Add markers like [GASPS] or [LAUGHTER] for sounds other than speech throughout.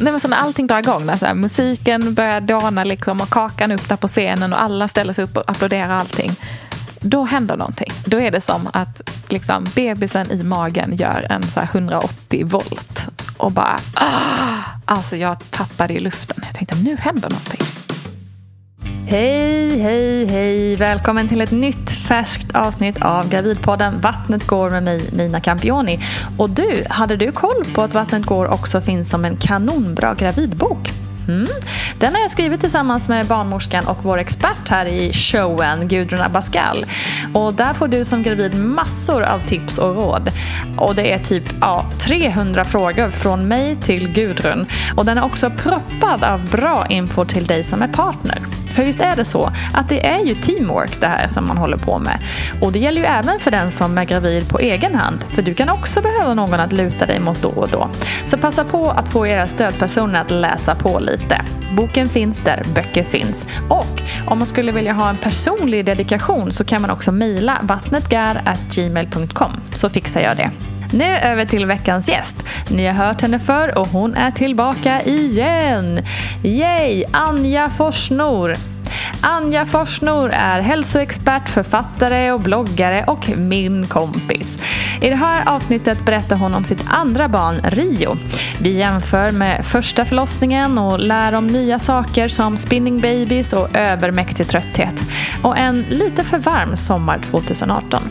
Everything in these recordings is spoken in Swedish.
Nej, men så när allting drar igång, när så här, musiken börjar dana liksom, och kakan upp där på scenen och alla ställer sig upp och applåderar allting. Då händer någonting. Då är det som att liksom, bebisen i magen gör en så 180 volt. Och bara... Ah, alltså jag tappade i luften. Jag tänkte nu händer någonting. Hej, hej, hej! Välkommen till ett nytt färskt avsnitt av Gravidpodden Vattnet går med mig Nina Campioni. Och du, hade du koll på att Vattnet går också finns som en kanonbra gravidbok? Mm. Den har jag skrivit tillsammans med barnmorskan och vår expert här i showen, Gudrun Abascal. Och där får du som gravid massor av tips och råd. Och det är typ ja, 300 frågor från mig till Gudrun. Och den är också proppad av bra info till dig som är partner. För visst är det så att det är ju teamwork det här som man håller på med. Och det gäller ju även för den som är gravid på egen hand. För du kan också behöva någon att luta dig mot då och då. Så passa på att få era stödpersoner att läsa på lite. Boken finns där böcker finns. Och om man skulle vilja ha en personlig dedikation så kan man också mejla vattnetgar.gmail.com så fixar jag det. Nu över till veckans gäst. Ni har hört henne förr och hon är tillbaka igen. Yay! Anja Forsnor. Anja Forsnor är hälsoexpert, författare och bloggare och min kompis. I det här avsnittet berättar hon om sitt andra barn, Rio. Vi jämför med första förlossningen och lär om nya saker som spinning babies och övermäktig trötthet. Och en lite för varm sommar 2018.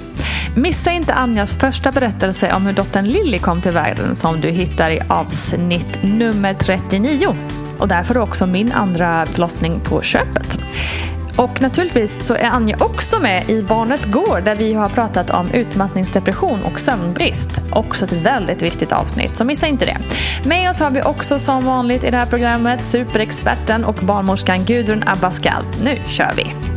Missa inte Anjas första berättelse om hur dottern Lilly kom till världen som du hittar i avsnitt nummer 39. Och där får du också min andra förlossning på köpet. Och naturligtvis så är Anja också med i Barnet Går där vi har pratat om utmattningsdepression och sömnbrist. Också ett väldigt viktigt avsnitt, så missa inte det. Med oss har vi också som vanligt i det här programmet superexperten och barnmorskan Gudrun Abascal. Nu kör vi!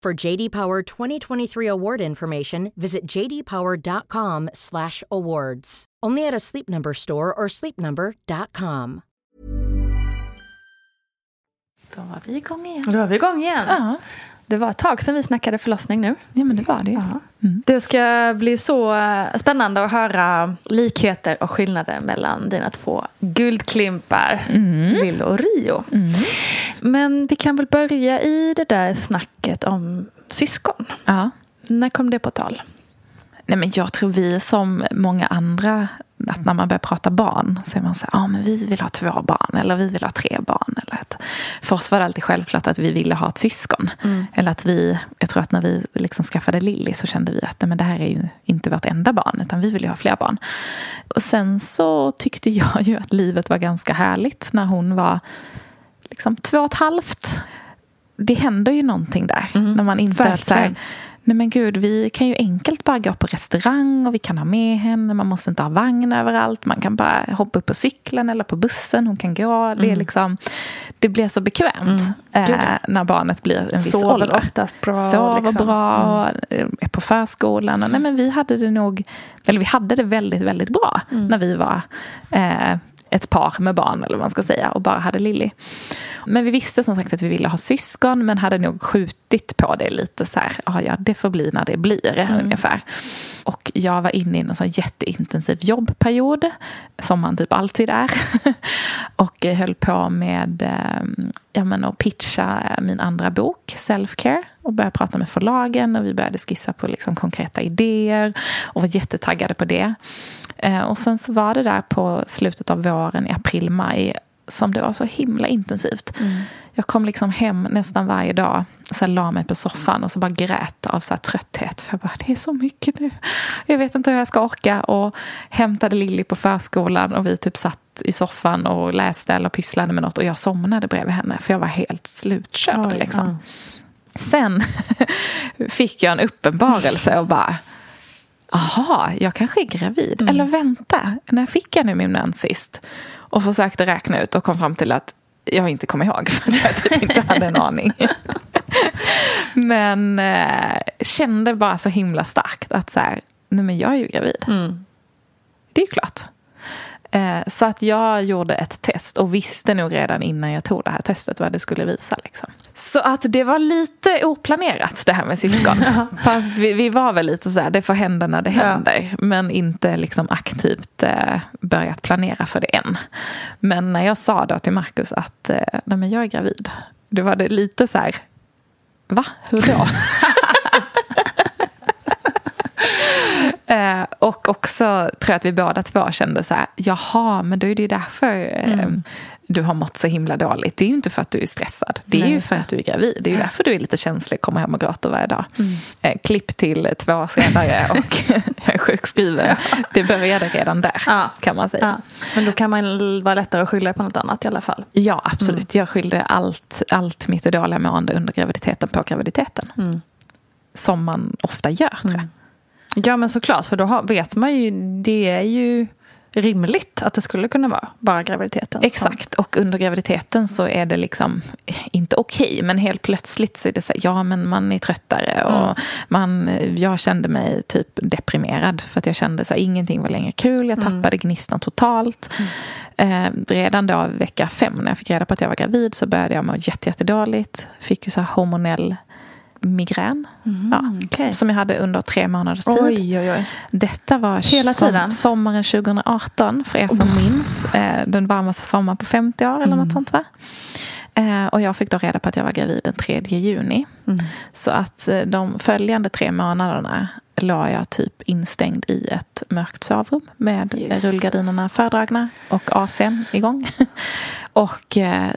For JD Power 2023 award information, visit jdpower.com/awards. Only at a Sleep Number store or sleepnumber.com. Då var vi igång igen. Då är vi igång igen. Ja, Det var ett tag sedan vi snackade förlossning nu. ja men det var det. Ja. Det ska bli så eh, spännande att höra likheter och skillnader mellan dina två guldklimpar, Lill och Rio. Men vi kan väl börja i det där snacket om syskon. Ja. När kom det på tal? Nej, men jag tror vi som många andra att när man börjar prata barn så är man så här, ja men vi vill ha två barn eller vi vill ha tre barn. Eller att, för oss var det alltid självklart att vi ville ha ett syskon. Mm. Eller att vi, jag tror att när vi liksom skaffade Lilly så kände vi att men det här är ju inte vårt enda barn utan vi vill ju ha fler barn. Och sen så tyckte jag ju att livet var ganska härligt när hon var liksom två och ett halvt. Det händer ju någonting där mm. när man inser Verkligen. att så här, Nej men gud, vi kan ju enkelt bara gå på restaurang och vi kan ha med henne. Man måste inte ha vagn överallt. Man kan bara hoppa upp på cykeln eller på bussen. Hon kan gå. Mm. Det, är mm. liksom, det blir så bekvämt mm. eh, när barnet blir en viss Sover ålder. oftast bra. Sover liksom. bra, mm. Är på förskolan. Och, nej men vi hade det nog, eller vi hade det väldigt, väldigt bra mm. när vi var eh, ett par med barn eller vad man ska säga och bara hade Lilly. Men vi visste som sagt att vi ville ha syskon men hade nog skjutit på det lite så här, ah, ja det får bli när det blir mm. ungefär. Och jag var inne i en sån jätteintensiv jobbperiod som man typ alltid är. [LAUGHS] och höll på med ehm, ja, men att pitcha min andra bok, Self-Care och började prata med förlagen och vi började skissa på liksom konkreta idéer och var jättetaggade på det. Eh, och sen så var det där på slutet av våren, i april, maj, som det var så himla intensivt. Mm. Jag kom liksom hem nästan varje dag och så la mig på soffan och så bara grät av så trötthet. För jag bara, det är så mycket nu. Jag vet inte hur jag ska orka. Och hämtade Lilly på förskolan och vi typ satt i soffan och läste eller pysslade med något. Och jag somnade bredvid henne för jag var helt slutkörd. Oj, liksom. ja. Sen [LAUGHS] fick jag en uppenbarelse och bara Aha, jag kanske är gravid. Mm. Eller vänta, när fick jag nu min mens sist? Och försökte räkna ut och kom fram till att jag inte kom ihåg [LAUGHS] för att jag typ inte hade en aning. [LAUGHS] men eh, kände bara så himla starkt att så här, nej men jag är ju gravid. Mm. Det är ju klart. Eh, så att jag gjorde ett test och visste nog redan innan jag tog det här testet vad det skulle visa. Liksom. Så att det var lite oplanerat det här med syskon. [LAUGHS] Fast vi, vi, var väl lite så här, det får hända när det händer. Ja. Men inte liksom aktivt eh, börjat planera för det än. Men när jag sa då till Marcus att eh, nej men jag är gravid. Då var det lite så här, va? Hur då? [LAUGHS] Eh, och också tror jag att vi båda två kände så här, jaha, men då är det ju därför eh, mm. du har mått så himla dåligt. Det är ju inte för att du är stressad, det är Nej, ju för att du är gravid. Det är ju därför du är lite känslig, kommer hem och gråter varje dag. Mm. Eh, klipp till två år senare [LAUGHS] och [LAUGHS] jag är sjukskriven. Ja. Det började redan där, ja. kan man säga. Ja. Men då kan man vara lättare att skylla på något annat i alla fall. Ja, absolut. Mm. Jag skyllde allt, allt mitt dåliga mående under graviditeten på graviditeten. Mm. Som man ofta gör, tror jag. Ja men såklart, för då vet man ju, det är ju rimligt att det skulle kunna vara bara graviditeten. Exakt, och under graviditeten så är det liksom inte okej, okay, men helt plötsligt så är det så här, ja men man är tröttare och mm. man, jag kände mig typ deprimerad för att jag kände så här, ingenting var längre kul, jag mm. tappade mm. gnistan totalt. Mm. Eh, redan då vecka fem när jag fick reda på att jag var gravid så började jag må jättedåligt, fick ju så här hormonell migrän. Mm, ja, okay. Som jag hade under tre månaders tid. Oj, oj, oj. Detta var Hela som, sommaren 2018, för er som oh. minns. Eh, den varmaste sommaren på 50 år, eller mm. något sånt va? Eh, och jag fick då reda på att jag var gravid den 3 juni. Mm. Så att eh, de följande tre månaderna la jag typ instängd i ett mörkt sovrum med yes. rullgardinerna fördragna och AC'n igång. [LAUGHS] och eh,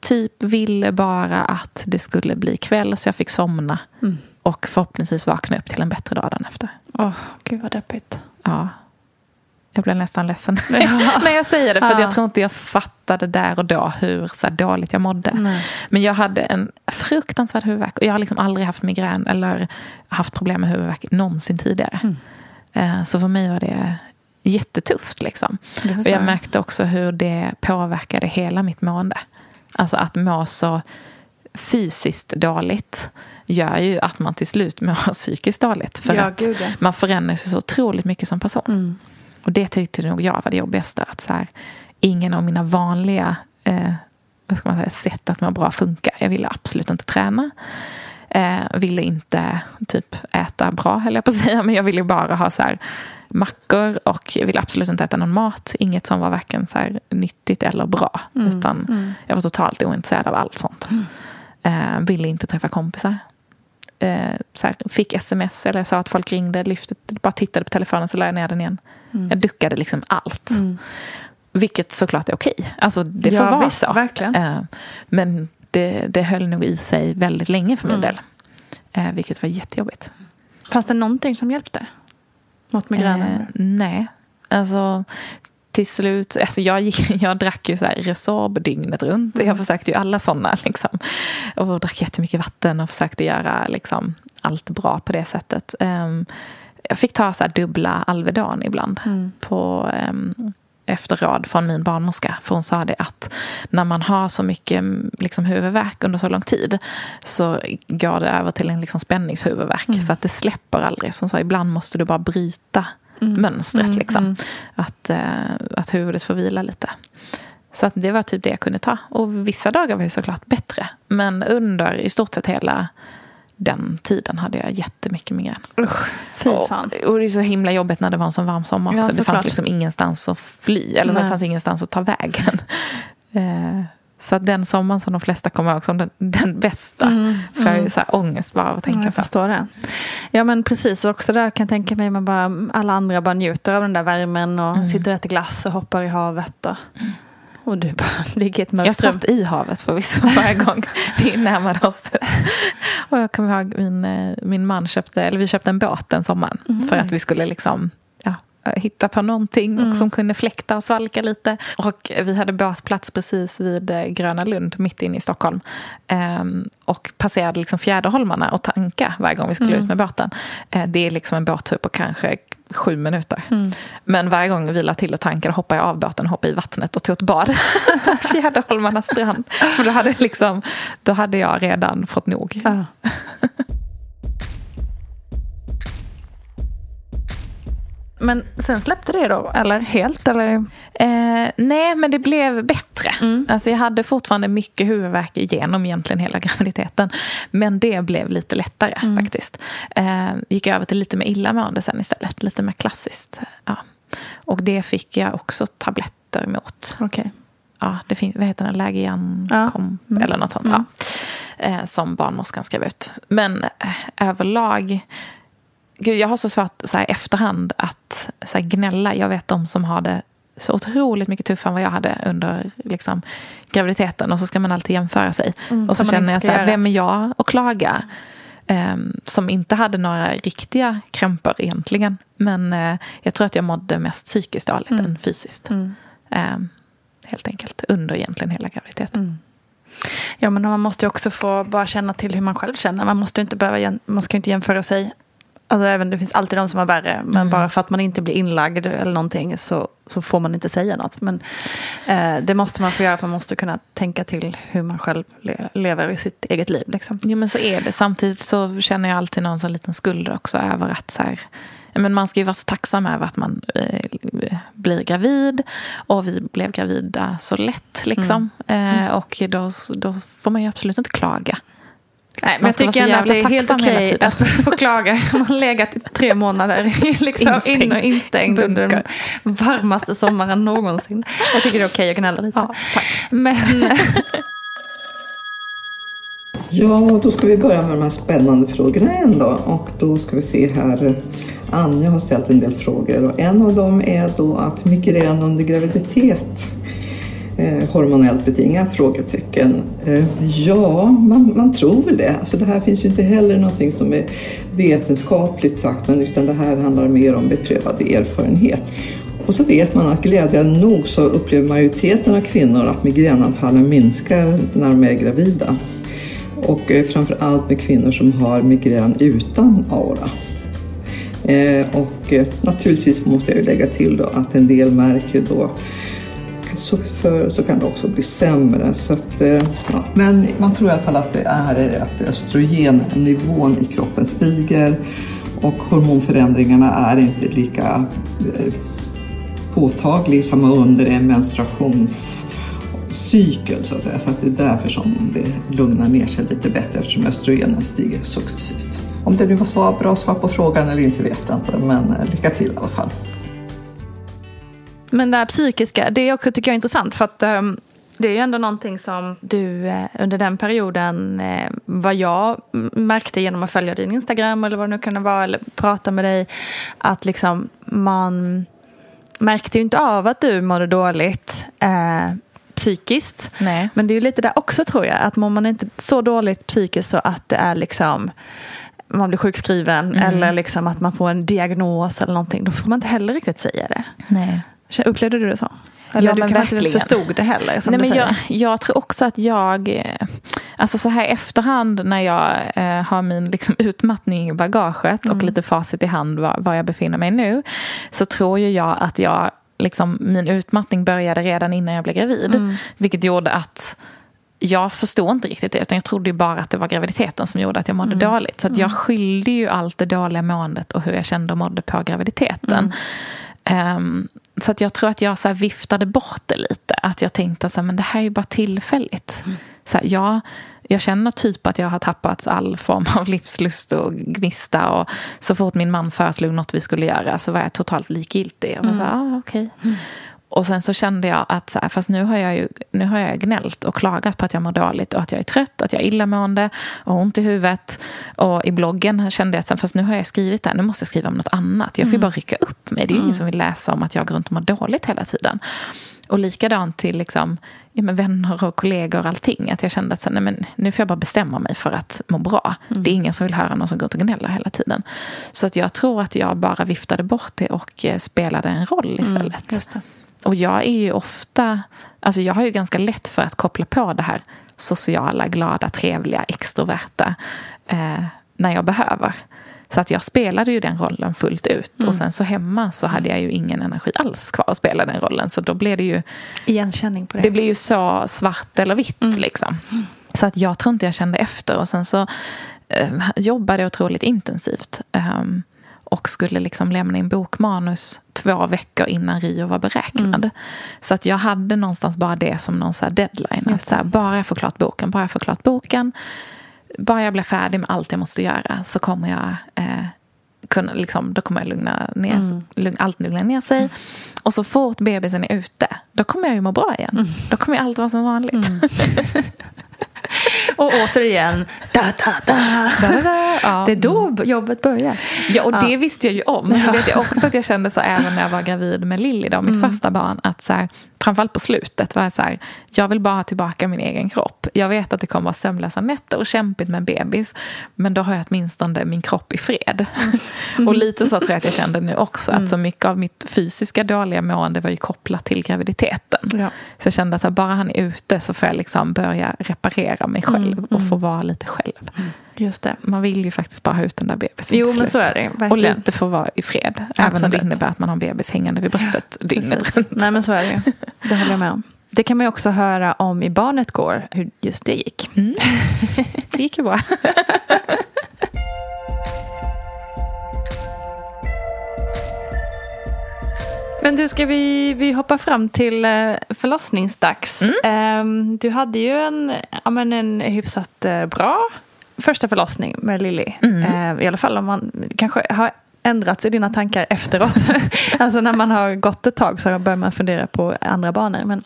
typ ville bara att det skulle bli kväll så jag fick somna. Mm. Och förhoppningsvis vakna upp till en bättre dag dagen efter. Åh, oh, gud vad deppigt. Ja. Jag blev nästan ledsen [LAUGHS] [LAUGHS] ja. när jag säger det. För ja. jag tror inte jag fattade där och då hur så dåligt jag mådde. Nej. Men jag hade en fruktansvärd huvudvärk. Och jag har liksom aldrig haft migrän eller haft problem med huvudvärk någonsin tidigare. Mm. Eh, så för mig var det jättetufft. Liksom. Och jag märkte också hur det påverkade hela mitt mående. Alltså att må så fysiskt dåligt gör ju att man till slut mår [LAUGHS] psykiskt dåligt. För ja, att gud, ja. man förändras så otroligt mycket som person. Mm. Och det tyckte nog jag var det jobbigaste. Att så här, ingen av mina vanliga eh, vad ska man säga, sätt att må bra funkar. Jag ville absolut inte träna. Eh, ville inte typ äta bra, höll jag på att säga. Men jag ville bara ha så här, mackor och ville absolut inte äta någon mat. Inget som var varken så nyttigt eller bra. Mm. Utan mm. jag var totalt ointresserad av allt sånt. Mm. Eh, ville inte träffa kompisar. eh, så här, fick sms eller jag sa att folk ringde, lyfte, bara tittade på telefonen så la jag ner den igen. Mm. Jag duckade liksom allt. Vilket såklart är okej. Alltså, det får Ja, vara visst, så. verkligen. Eh, men det, det höll nog i sig väldigt länge för min Mm. del. Eh, vilket var jättejobbigt. Fanns det någonting som hjälpte? Mot migränen? Eh, nej. Alltså, till slut, alltså jag, gick, [LAUGHS] jag drack ju så här Resorb dygnet runt. Mm. Jag försökte ju alla sådana. Liksom. Och drack jättemycket vatten och försökte göra liksom, allt bra på det sättet. Ehm, jag fick ta så här dubbla Alvedon ibland. Mm. På, ehm, efter råd från min barnmorska. För hon sa det att när man har så mycket liksom, huvudvärk under så lång tid så går det över till en liksom, spänningshuvudvärk. Mm. Så att det släpper aldrig. Så hon sa ibland måste du bara bryta mönstret. Mm, liksom. mm. Att, eh, att huvudet får vila lite. Så att det var typ det jag kunde ta. Och vissa dagar var ju såklart bättre. Men under i stort sett hela den tiden hade jag jättemycket migrän. Usch, fy fan. Och, och det är så himla jobbigt när det var en sån varm sommar Ja, också. det fanns liksom ingenstans att fly. Eller så det fanns ingenstans att ta vägen. [LAUGHS] Eh, så att den sommaren som de flesta kommer ihåg som den, den bästa. För jag är så här ångest bara av att Ja, tänka jag på. förstår det. Ja men precis, och också där kan jag tänka mig man bara, alla andra bara njuter av den där värmen och sitter och äter glass och hoppar i havet. Och, och du bara [LAUGHS] ligger i ett Jag mörkt rum. satt i havet förvisso varje gång [LAUGHS] vi närmade oss. [LAUGHS] Och jag kommer ihåg min, eh, min man köpte, eller vi köpte en båt den sommaren. För att vi skulle liksom ja, hitta på någonting och som kunde fläkta och svalka lite. Och vi hade båtplats precis vid eh, Gröna Lund, mitt inne i Stockholm. Ehm, och passerade liksom Fjäderholmarna och tanka varje gång vi skulle ut med båten. Eh, det är liksom en båttur på kanske sju minuter. Men varje gång vi la till och tankade hoppade jag av båten, hoppade i vattnet och tog ett bad [LAUGHS] på Fjäderholmarnas strand. För då hade, liksom, då hade jag redan fått nog. Ja. Men sen släppte det då, eller helt? Eller? Eh, nej, men det blev bättre. Alltså, jag hade fortfarande mycket huvudvärk igenom egentligen hela [LAUGHS] graviditeten. Men det blev lite lättare faktiskt. Eh, gick över till lite mer illamående sen istället. Lite mer klassiskt. Ja. Och det fick jag också tabletter mot. Okej. Ja, det finns, vad heter den? Lägian Ja. kom, Mm. eller något sånt. Ja. Eh, som barnmorskan skrev ut. Men eh, överlag... Gud, jag har så svårt så här, efterhand att så här, gnälla. Jag vet de som har det så otroligt mycket tuffare än vad jag hade under liksom, graviditeten. Och så ska man alltid jämföra sig. och så känner jag så här, vem är jag att klaga? Ehm, som inte hade några riktiga krämpor egentligen. Men eh, jag tror att jag mådde mest psykiskt dåligt än fysiskt. Ehm, helt enkelt. Under egentligen hela graviditeten. Ja men man måste ju också få bara känna till hur man själv känner. Man måste inte behöva, man ska ju inte jämföra sig. Alltså även det finns alltid de som har värre. Men bara för att man inte blir inlagd eller någonting så, så får man inte säga något. Men eh, det måste man få göra för man måste kunna tänka till hur man själv le- lever i sitt eget liv. Liksom. Jo men så är det. Samtidigt så känner jag alltid någon sån liten skuld också över att så här, men man ska ju vara så tacksam över att man eh, blir gravid. Och vi blev gravida så lätt liksom. Eh, och då, då får man ju absolut inte klaga. Nej, men jag tycker ändå att det är helt okej att få klaga. [LAUGHS] Man har legat i tre månader [LAUGHS] liksom, Instängd. in och instängd under den varmaste sommaren någonsin. Jag tycker det är okej att gnälla lite. Ja, tack. Men [LAUGHS] Ja, då ska vi börja med de här spännande frågorna igen då. Och då ska vi se här. Anja har ställt en del frågor och en av dem är då att migrän under graviditet eh, hormonellt betingat? Frågetecken. Eh, ja, man, man tror väl det. Alltså det här finns ju inte heller någonting som är vetenskapligt sagt, men utan det här handlar mer om beprövad erfarenhet. Och så vet man att glädjande nog så upplever majoriteten av kvinnor att migränanfallen minskar när de är gravida. Och eh, framför allt med kvinnor som har migrän utan aura. Eh, och eh, naturligtvis måste jag ju lägga till då att en del märker då så, för, så kan det också bli sämre. Så att, eh, ja. Men man tror i alla fall att det är att östrogennivån i kroppen stiger och hormonförändringarna är inte lika påtagliga påtaglig som under en menstruationscykel så att säga. Så att det är därför som det lugnar ner sig lite bättre eftersom östrogenen stiger successivt. Om det nu var svar, bra svar på frågan eller inte vet jag inte, men eh, lycka till i alla fall. Men det här psykiska, det också tycker jag är intressant. För att ehm, Det är ju ändå någonting som du eh, under den perioden, eh, vad jag märkte genom att följa din Instagram eller vad det nu kan vara, eller prata med dig, att liksom man märkte ju inte av att du mådde dåligt eh, psykiskt. Nej. Men det är ju lite där också tror jag, att mår man inte så dåligt psykiskt så att det är liksom man blir sjukskriven Mm. eller liksom att man får en diagnos eller någonting, då får man inte heller riktigt säga det. Nej. Upplevde du det så? Eller Ja, du men kanske inte verkligen. förstod det heller, Nej, men jag, jag tror också att jag, eh, alltså så här efterhand när jag eh, har min liksom utmattning i bagaget Mm. och lite facit i hand var, var jag befinner mig nu, så tror ju jag att jag, liksom, min utmattning började redan innan jag blev gravid. Mm. Vilket gjorde att jag förstod inte riktigt det, utan jag trodde ju bara att det var graviditeten som gjorde att jag mådde Mm. dåligt. Så jag skyllde ju allt det dåliga måendet och hur jag kände och mådde på graviditeten. Mm. Så att jag tror att jag så viftade bort det lite. Att jag tänkte så här, men det här är ju bara tillfälligt. Så här, jag, jag känner typ att jag har tappat all form av livslust och gnista. Och så fort min man föreslog något vi skulle göra så var jag totalt likgiltig. Jag var så här, ah, okej. Och sen så kände jag att så här, fast nu har jag ju nu har jag gnällt och klagat på att jag mår dåligt och att jag är trött, att jag är illamående och ont i huvudet. Och i bloggen kände jag att här, fast nu har jag skrivit det här, nu måste jag skriva om något annat. Jag får ju bara rycka upp mig. Det är ju ingen som vill läsa om att jag går runt och mår dåligt hela tiden. Och likadant till liksom, ja, men vänner och kollegor och allting. Att jag kände att så, nej, men nu får jag bara bestämma mig för att må bra. Det är ingen som vill höra någon som går och gnäller hela tiden. Så att jag tror att jag bara viftade bort det och eh, spelade en roll istället. Och jag är ju ofta, alltså jag har ju ganska lätt för att koppla på det här sociala, glada, trevliga, extroverta eh, när jag behöver. Så att jag spelade ju den rollen fullt ut. Och sen så hemma så hade jag ju ingen energi alls kvar att spela den rollen. Så då blev det ju, Igenkänning på det. det blev ju så svart eller vitt liksom. Så att jag tror inte jag kände efter. Och sen så eh, jobbade jag otroligt intensivt. ehm, och skulle liksom lämna in bokmanus två veckor innan Rio var beräknad. Så att jag hade någonstans bara det som någon så deadline. Att så här, bara jag får klart boken, bara jag får klart boken. Bara jag blir färdig med allt jag måste göra så kommer jag eh, kunna, liksom, då kommer jag lugna ner, lugn, allt lugna ner sig. Och så fort bebisen är ute, då kommer jag ju må bra igen. Då kommer allt vara som vanligt. [LAUGHS] Och återigen, da, da, da. Ja. det är då jobbet börjar. Ja, och det visste jag ju om. Men det vet jag också att jag kände så även när jag var gravid med Lilly, då, mitt första barn. Att så här, framförallt på slutet var jag så här, jag vill bara ha tillbaka min egen kropp. Jag vet att det kommer vara sömnlösa nätter och kämpigt med en bebis. Men då har jag åtminstone min kropp i fred. [LAUGHS] och lite så tror jag att jag kände nu också. Att så mycket av mitt fysiska dåliga mående var ju kopplat till graviditeten. Ja. Så jag kände att bara han är ute så får jag liksom börja reparera mig själv och få vara lite själv. Just det. Man vill ju faktiskt bara ha ut den där bebisen Jo, men slut. så är det, verkligen. Och lite få vara i fred. Även om det Absolut. innebär att man har en bebis hängande vid bröstet dygnet Precis. runt. Nej men så är det ju. Det håller jag med om. Det kan man ju också höra om i Barnet går, hur just det gick. [LAUGHS] Det gick ju bra. Men du, ska vi, vi hoppa fram till eh, förlossningsdags. Ehm, Du hade ju en, ja, men en hyfsat eh, bra första förlossning med Lilly. Eh, I alla fall om man kanske har ändrats i dina tankar efteråt. [LAUGHS] alltså när man har gått ett tag så börjar man fundera på andra banor. Men,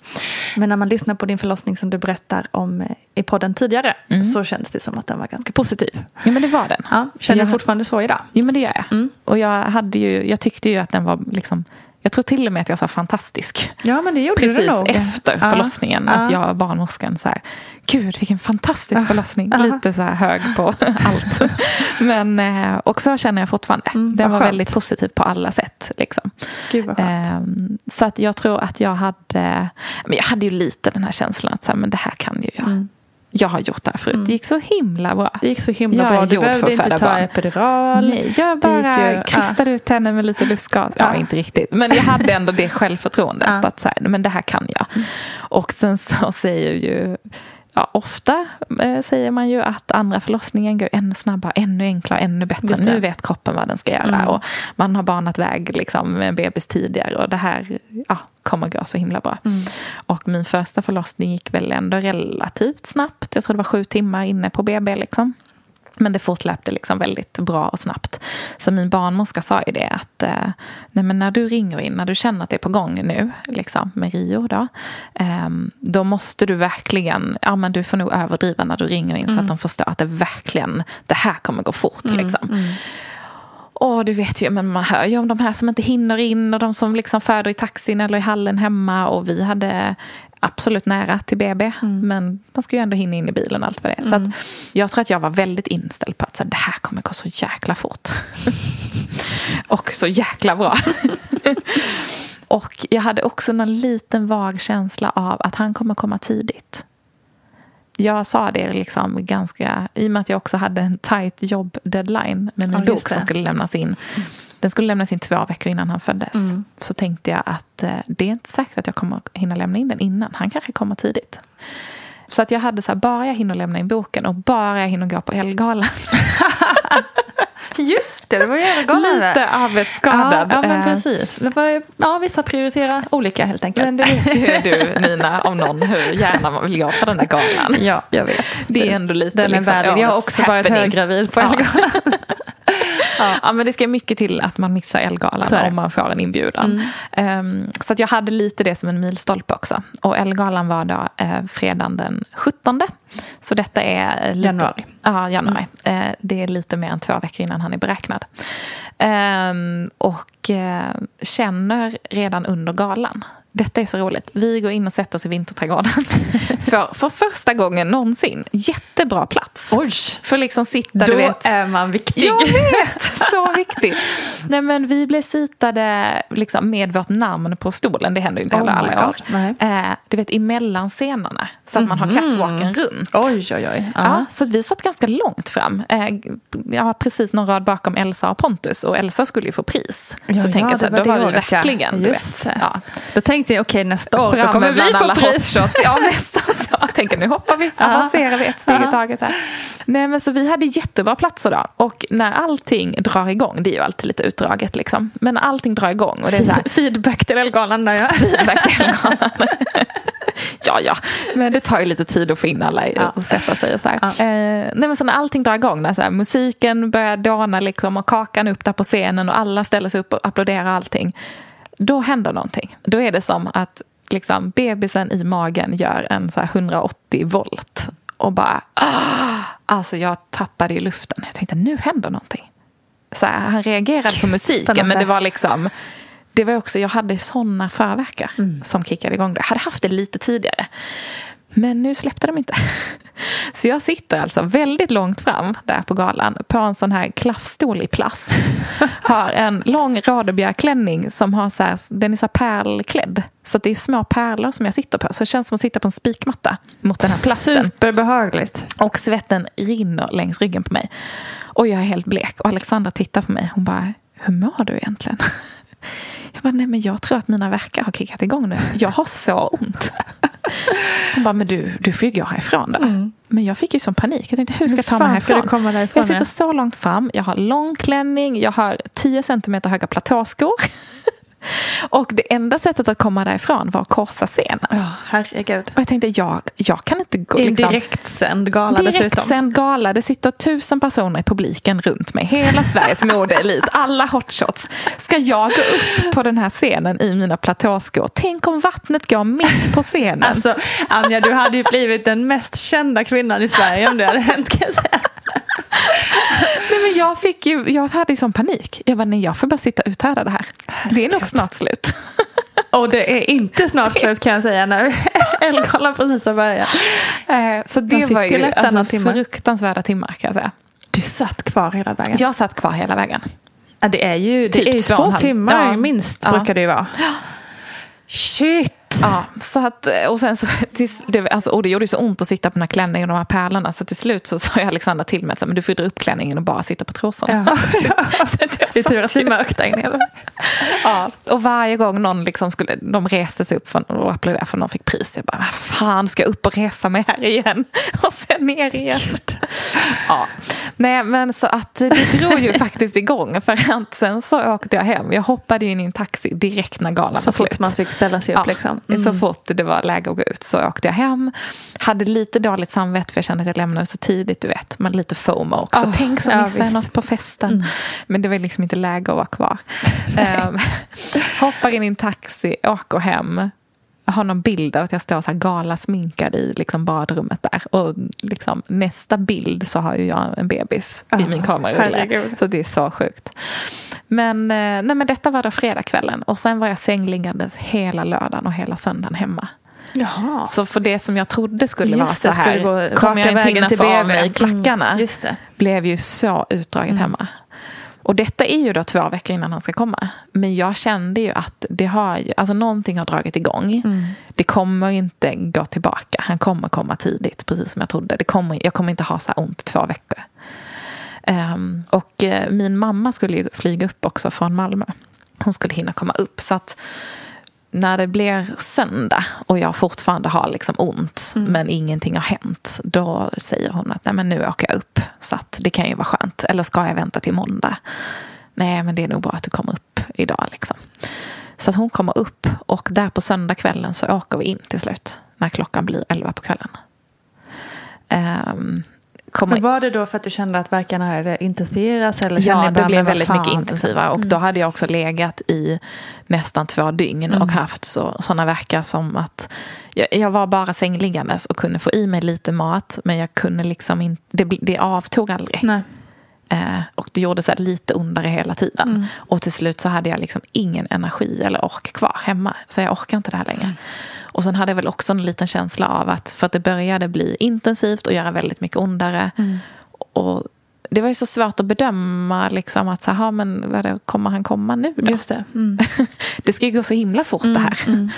men när man lyssnar på din förlossning som du berättar om eh, i podden tidigare så känns det som att den var ganska positiv. Ja, men det var den. Ja, känner Jag- du fortfarande så idag? Jo, men det gör jag. Och jag, hade ju, jag tyckte ju att den var liksom... Jag tror till och med att jag sa fantastisk. Ja, men det gjorde Precis du nog. efter Ja. förlossningen. Att Ja. jag barnmorskan så här, gud vilken fantastisk förlossning. Ja. Lite så här hög på [LAUGHS] allt. Men eh, och så känner jag fortfarande. Mm, Den var skönt. väldigt positiv på alla sätt. Liksom. Gud vad skönt. Ehm, så att jag tror att jag hade, men jag hade ju lite den här känslan att så här, men det här kan ju jag. Jag har gjort det här förut. Det gick så himla bra. Mm. Det gick så himla Jag bra. Du behövde inte ta barn. epidural. Nej, jag bara ju- krystade ut henne med lite lustgas. Ja, Ja. inte riktigt. Men jag hade ändå det självförtroendet. Ja. Att så här, men det här kan jag. Och sen så säger ju Ja, ofta eh, säger man ju att andra förlossningen går ännu snabbare, ännu enklare, ännu bättre. Nu vet kroppen vad den ska göra. Mm. Och man har banat väg liksom, med en bebis tidigare. Och det här ja, kommer gå så himla bra. Mm. Och min första förlossning gick väl ändå relativt snabbt. Jag tror det var sju timmar inne på BB. Liksom. Men det fortlöpte liksom väldigt bra och snabbt. Så min barnmorska sa ju det att eh, nej men när du ringer in, när du känner att det är på gång nu, liksom, med Rio då, eh, då måste du verkligen, ja men du får nog överdriva när du ringer in mm. så att de förstår att det verkligen, det här kommer gå fort. Mm. Liksom. Mm. Och du vet ju, men man hör ju om de här som inte hinner in och de som liksom föder i taxin eller i hallen hemma. Och vi hade absolut nära till BB. Mm. Men man ska ju ändå hinna in i bilen och allt vad det är. Så mm. jag tror att jag var väldigt inställd på att så här, det här kommer gå så jäkla fort. [LAUGHS] och så jäkla bra. [LAUGHS] och jag hade också någon liten vag känsla av att han kommer komma tidigt jag sa det liksom ganska, i och med att jag också hade en tight jobb-deadline med min ja, bok som skulle lämnas in. Den skulle lämnas in två veckor innan han föddes. Mm. Så tänkte jag att eh, det är inte säkert att jag kommer hinna lämna in den innan. Han kanske kommer tidigt. Så att jag hade så här, bara jag hinner lämna in boken och bara jag hinner gå på Ellegalan. [LAUGHS] Just det, det var ju Ellegalan. Lite arbetsskadad. Ja, ja, men precis. Det var, ja, vissa prioriterar olika helt enkelt. Men det vet ju du Nina, om någon, hur gärna man vill gå på den där galan. Ja, jag vet. Det är ändå lite den är liksom, valid. Jag har också varit höggravid på Ellegalan. Ja. [LAUGHS] ja. men det ska mycket till att man missar Ellegalan om man får en inbjudan. Mm. Um, så jag hade lite det som en milstolpe också. Och Ellegalan var då uh, fredagen den 17. Så detta är... Lite, januari. Ja, januari. Mm. Uh, det är lite mer än två veckor innan han är beräknad. Um, och uh, känner redan under galan detta är så roligt. Vi går in och sätter oss i Vinterträdgården. [LAUGHS] för, för första gången någonsin. Jättebra plats. Oj! För liksom sitta, Då du vet. är man viktig. Jag vet! [LAUGHS] Så viktig. Nej, men vi blev sitade liksom, med vårt namn på stolen. Det händer ju inte heller oh alla år. Eh, du vet, emellan scenerna. Så att man har mhm. catwalken runt. Oj, oj, oj. Uh ja, så vi satt ganska långt fram. Eh, ja, precis någon rad bakom Elsa och Pontus. Och Elsa skulle ju få pris. Ja, så ja, tänker jag så här, då var vi verkligen... Just. Du vet, ja. Då tänkte jag, okej okay, nästa år då kommer vi få pris. Ja, [LAUGHS] nästan så. Jag tänker nu hoppar vi, avancerar vi ett steg i taget här. Nej, men så vi hade jättebra platser då. Och när allting drar igång, det är ju alltid lite utdraget liksom. Men allting drar igång och det är så här, [LAUGHS] feedback till Elgalan där ja. Feedback till Elgalan. [LAUGHS] ja, ja, men det tar ju lite tid att få in alla ja. och sätta sig och så här. Ja. Eh, nej, men så när allting drar igång, när så här, musiken börjar dana liksom och kakan upp där på scenen och alla ställer sig upp och applåderar allting då händer någonting. Då är det som att liksom, bebisen i magen gör en så 180 volt. Och bara... Ah! Alltså jag tappade i luften. Jag tänkte nu händer någonting. Så här, han reagerade på musiken men det var liksom... Det var också, jag hade såna förverkar mm. som kickade igång det. Jag hade haft det lite tidigare. Men nu släppte de inte. [LAUGHS] Så jag sitter alltså väldigt långt fram där på galan på en sån här klaffstol i plast. [LAUGHS] Har en lång radebjörklänning som har så här, den är så pärlklädd. Så det är små pärlor som jag sitter på. Så det känns som att sitta på en spikmatta mot den här plasten. Superbehagligt. Och svetten rinner längs ryggen på mig. Och jag är helt blek. Och Alexandra tittar på mig. Hon bara, hur mår du egentligen? [LAUGHS] Jag bara, nej men jag tror att mina verkar har kickat igång nu. Jag har så ont. [LAUGHS] Hon bara, men du, du får ju gå härifrån då. Mm. Men jag fick ju sån panik. Jag tänkte, hur ska jag ta mig härifrån? Komma därifrån? Jag sitter så långt fram. Jag har lång klänning. Jag har 10 centimeter höga platåskor. Och det enda sättet att komma därifrån var att korsa scenen. Oh, herregud. Och jag tänkte, jag, jag kan inte gå... I liksom, direktsänd gala direkt dessutom. Direktsänd gala. Det sitter tusen personer i publiken runt mig. Hela Sveriges [LAUGHS] modeelit. Alla hotshots. Ska jag gå upp på den här scenen i mina platåskor? Tänk om vattnet går mitt på scenen. Alltså, Anja, du hade ju blivit den mest kända kvinnan i Sverige om det hade hänt kan jag säga. [LAUGHS] nej, men jag, fick ju, jag hade ju sån panik. Jag bara, nej jag får bara sitta och uthärda det här. Det är nog snart slut. [LAUGHS] Och det är inte snart slut kan jag säga när [LAUGHS] Elgalan precis har börjat. Eh, så det var ju alltså, timmar. fruktansvärda timmar kan jag säga. Du satt kvar hela vägen? Jag satt kvar hela vägen. Ja, det är ju, det typ är ju två timmar minst ja. brukar det ju vara. [GASPS] Shit! Ja, så att, och, sen så, [LAUGHS] det, alltså, och det gjorde så ont att sitta på den här klänningen och de här pärlorna så till slut så [LAUGHS] sa Alexandra till mig att men du får dra upp klänningen och bara sitta på trosorna. Ja, ja. [LAUGHS] så, det är tur att det är mörkt där inne. [LAUGHS] ja, och varje gång någon liksom skulle, de reste sig upp för, och applåderade för någon fick pris, jag bara, vad fan ska jag upp och resa mig här igen? [LAUGHS] Och sen ner igen. Ja. Nej, men så att det drog ju [LAUGHS] faktiskt igång för att sen så åkte jag hem. Jag hoppade in i en taxi direkt när galan var slut. Så fort man fick ställa sig upp ja. liksom. Så mm. fort det var läge att gå ut så åkte jag hem. Hade lite dåligt samvete för jag kände att jag lämnade så tidigt, du vet. Men lite FOMO också. Oh, Tänk så missar jag något på festen. Mm. Men det var liksom inte läge att vara kvar. Um, [LAUGHS] hoppar in i en taxi, åker hem jag har någon bild av att jag står så här galasminkad i liksom badrummet där. Och liksom, nästa bild så har ju jag en bebis oh, i min kamerarulle. Så det är så sjukt. Men, eh, nej, men detta var då fredagskvällen. Och sen var jag sängliggandes hela lördagen och hela söndagen hemma. Jaha. Så för det som jag trodde skulle Just vara så här, kommer jag inte hinna få av mig klackarna, mm, blev ju så utdraget mm. hemma. Och detta är ju då två veckor innan han ska komma. Men jag kände ju att det har ju, alltså någonting har dragit igång. Mm. Det kommer inte gå tillbaka. Han kommer komma tidigt, precis som jag trodde. Det kommer, jag kommer inte ha så här ont två veckor. Um, och uh, min mamma skulle ju flyga upp också från Malmö. Hon skulle hinna komma upp. Så att när det blir söndag och jag fortfarande har liksom ont mm. men ingenting har hänt, då säger hon att Nej, men nu åker jag upp. Så att det kan ju vara skönt. Eller ska jag vänta till måndag? Nej, men det är nog bra att du kommer upp idag. Liksom. Så att hon kommer upp och där på söndagskvällen så åker vi in till slut när klockan blir elva på kvällen. Um, komma... Men var det då för att du kände att verkarna hade intensifierats? Eller ja, det blev väldigt fan, mycket intensivare. Och mm. då hade jag också legat i nästan två dygn mm. och haft så, sådana verkar som att jag, jag, var bara sängliggandes och kunde få i mig lite mat. Men jag kunde liksom inte, det, det avtog aldrig. Nej. Eh, och det gjorde så lite ondare hela tiden. Mm. Och till slut så hade jag liksom ingen energi eller ork kvar hemma. Så jag orkar inte det här längre. Och sen hade jag väl också en liten känsla av att för att det började bli intensivt och göra väldigt mycket ondare. Mm. Och det var ju så svårt att bedöma liksom att så här, men vad kommer han komma nu då? Just det. Mm. [LAUGHS] det ska ju gå så himla fort det mm, här. Mm.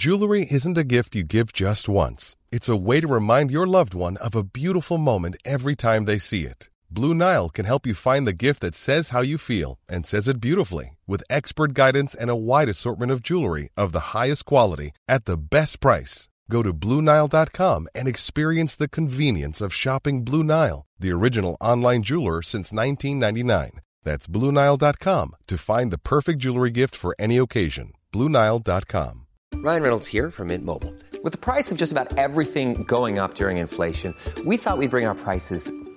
Jewelry isn't a gift you give just once. It's a way to remind your loved one of a beautiful moment every time they see it. Blue Nile can help you find the gift that says how you feel and says it beautifully with expert guidance and a wide assortment of jewelry of the highest quality at the best price. Go to BlueNile.com and experience the convenience of shopping Blue Nile, the original online jeweler since 1999. That's BlueNile.com to find the perfect jewelry gift for any occasion. BlueNile.com. Ryan Reynolds here from Mint Mobile. With the price of just about everything going up during inflation, we thought we'd bring our prices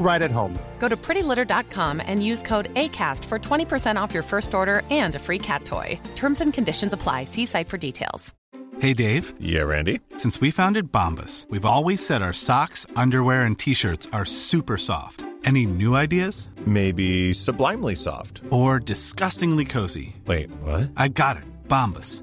right at home. Go to prettylitter.com and use code ACAST for 20% off your first order and a free cat toy. Terms and conditions apply. See site for details. Hey, Dave. Yeah, Randy. Since we founded Bombus, we've always said our socks, underwear, and t shirts are super soft. Any new ideas? Maybe sublimely soft. Or disgustingly cozy. Wait, what? I got it. Bombus.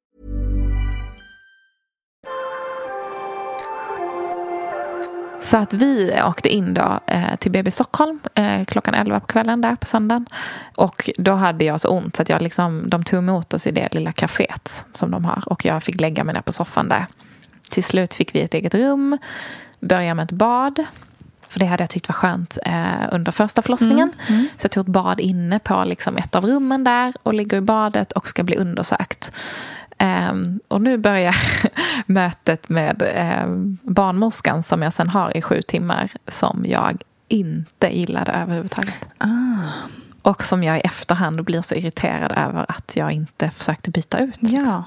Så att vi åkte in då eh, till BB Stockholm eh, klockan 11 på kvällen där på söndagen. Och då hade jag så ont så att jag liksom, de tog emot oss i det lilla kaféet som de har. Och jag fick lägga mig ner på soffan där. Till slut fick vi ett eget rum, börja med ett bad. För det hade jag tyckt var skönt eh, under första förlossningen. Mm, mm. Så jag tog ett bad inne på liksom ett av rummen där och ligger i badet och ska bli undersökt. Um, och nu börjar [LAUGHS] mötet med um, barnmorskan som jag sen har i sju timmar som jag inte gillade överhuvudtaget. Ah. Och som jag i efterhand blir så irriterad över att jag inte försökte byta ut. Ja.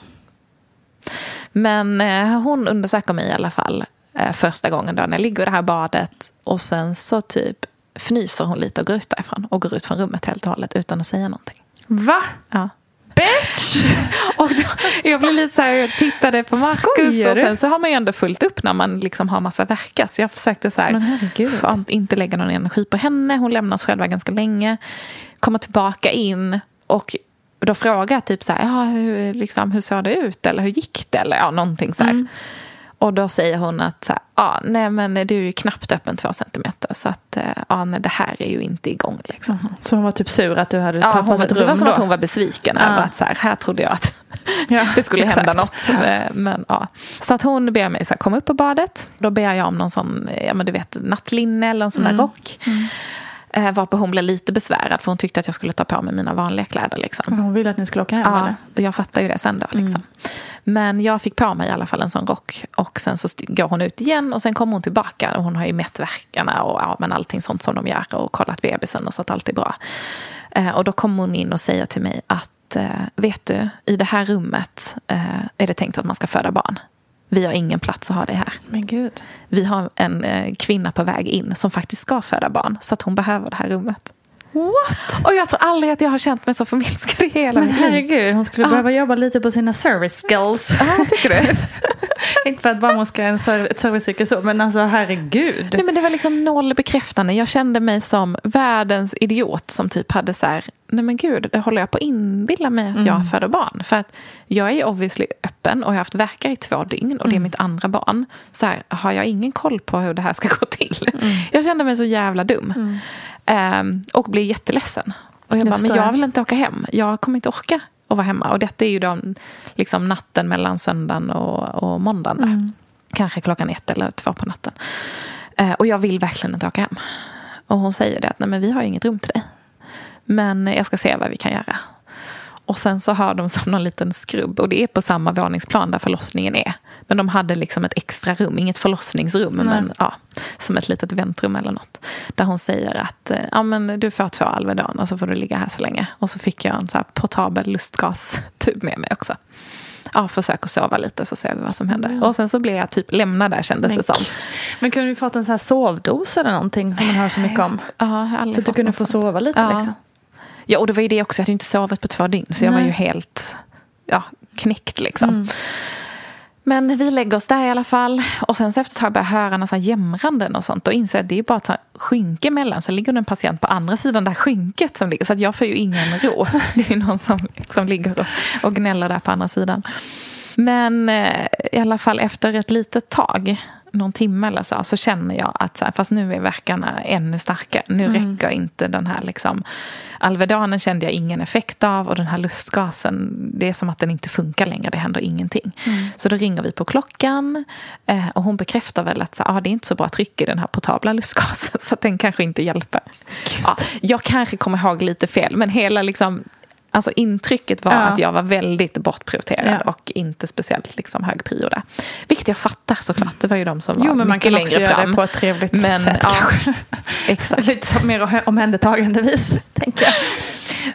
Men eh, hon undersöker mig i alla fall eh, första gången då när jag ligger i det här badet. Och sen så typ fnyser hon lite och går ut därifrån. Och går ut från rummet helt och hållet utan att säga någonting. Va? Ja. Bitch! [LAUGHS] Och då, jag blev lite så här, jag tittade på Skojar och sen så har man ju ändå fullt upp när man liksom har massa verkar. Så jag försökte så här, fan, inte lägga någon energi på henne. Hon lämnar oss själva ganska länge. Kommer tillbaka in och då frågar jag typ så här, ja, hur, liksom, hur såg det ut? Eller hur gick det? Eller ja, någonting så här. Mm. Och då säger hon att ja, nej men du är ju knappt öppen två centimeter. Så att, eh, ja, nej, det här är ju inte igång liksom. Så hon var typ sur att du hade Ja, tappat hon, ett rum det var som då? att hon var besviken över att så här, här trodde jag att [LAUGHS] Ja, det skulle hända exakt. något. Eh, Men, ja. Så att hon ber mig så här, komma upp på badet. Då ber jag om någon sån, ja, men du vet, nattlinne eller en sån Mm. där rock. Eh, varpå hon blev lite besvärad för hon tyckte att jag skulle ta på mig mina vanliga kläder. Liksom. Hon ville att ni skulle åka hem Ja, eller? och jag fattar ju det sen då. Liksom. Men jag fick på mig i alla fall en sån rock. Och sen så går hon ut igen och sen kommer hon tillbaka. Och hon har ju mätt verkarna och ja, men allting sånt som de gör. Och kollat bebisen och så att allt är bra. Eh, och då kommer hon in och säger till mig att eh, vet du, i det här rummet eh, är det tänkt att man ska föda barn. Vi har ingen plats att ha det här. Men gud. Vi har en eh, kvinna på väg in som faktiskt ska föda barn. Så att hon behöver det här rummet. What? Och jag tror aldrig att jag har känt mig så förminskad i hela Men mitt liv. herregud, hon skulle Ja. behöva jobba lite på sina service skills. Ja, tycker du? [LAUGHS] Inte för att barnmorska är en serv- ett serviceyrke så, men alltså herregud. Nej, men det var liksom noll bekräftande. Jag kände mig som världens idiot som typ hade så här, nej men gud, det håller jag på att inbilla mig att jag föder barn. För att jag är obviously öppen och jag har haft verkar i två dygn och det är mitt andra barn. Så här, har jag ingen koll på hur det här ska gå till? Jag kände mig så jävla dum. Ehm, och blev jätteledsen. Och jag Det bara, men jag jag. vill inte åka hem. Jag kommer inte orka att vara hemma. Och detta är ju då liksom natten mellan söndagen och, och måndagen. Där. Kanske klockan ett eller två på natten. Eh, och jag vill verkligen inte åka hem. Och hon säger det att nej men vi har inget rum till dig. Men jag ska se vad vi kan göra. Och sen så har de som någon liten skrubb. Och det är på samma våningsplan där förlossningen är. Men de hade liksom ett extra rum, inget förlossningsrum. Men ja, som ett litet väntrum eller något. Där hon säger att eh, ja, men du får två Alvedon och så får du ligga här så länge. Och så fick jag en så portabel lustgastub med mig också. Ja, försök att sova lite så ser vi vad som händer. Och sen så blev jag typ lämnad där kändes Men det som. Men kunde du fått en sån här sovdos eller någonting som man hör så mycket om? Ja, Så att du kunde få sånt. sova lite Ja. liksom? Ja, och det var ju det också. Jag hade ju inte sovit på två dygn. Så jag var Nej. ju helt ja, knäckt liksom. Mm. Men vi lägger oss där i alla fall. Och sen så efter ett tag börjar jag höra några jämranden och sånt. Och inser att det är bara ett skynke emellan. Så ligger det en patient på andra sidan det här skynket som ligger. Så att jag får ju ingen ro. [LAUGHS] Det är någon som liksom ligger och, och gnäller där på andra sidan. Men eh, i alla fall efter ett litet tag, någon timme eller så, så känner jag att så här, fast nu är verkarna ännu starkare. Nu räcker inte den här liksom, Alvedonen kände jag ingen effekt av och den här lustgasen, det är som att den inte funkar längre, det händer ingenting. Så då ringer vi på klockan eh, och hon bekräftar väl att så, ah, det är inte så bra tryck i den här portabla lustgasen [LAUGHS] så att den kanske inte hjälper. Ja, jag kanske kommer ihåg lite fel, men hela liksom Alltså intrycket var Ja. att jag var väldigt bortprioriterad Ja. och inte speciellt liksom hög prio där. Vilket jag fattar såklart. Det var ju de som var Jo, men man kan längre också göra det på ett trevligt Men, sätt ja, kanske. [LAUGHS] Exakt. [LAUGHS] Lite mer omhändertagande vis, [LAUGHS] tänker jag.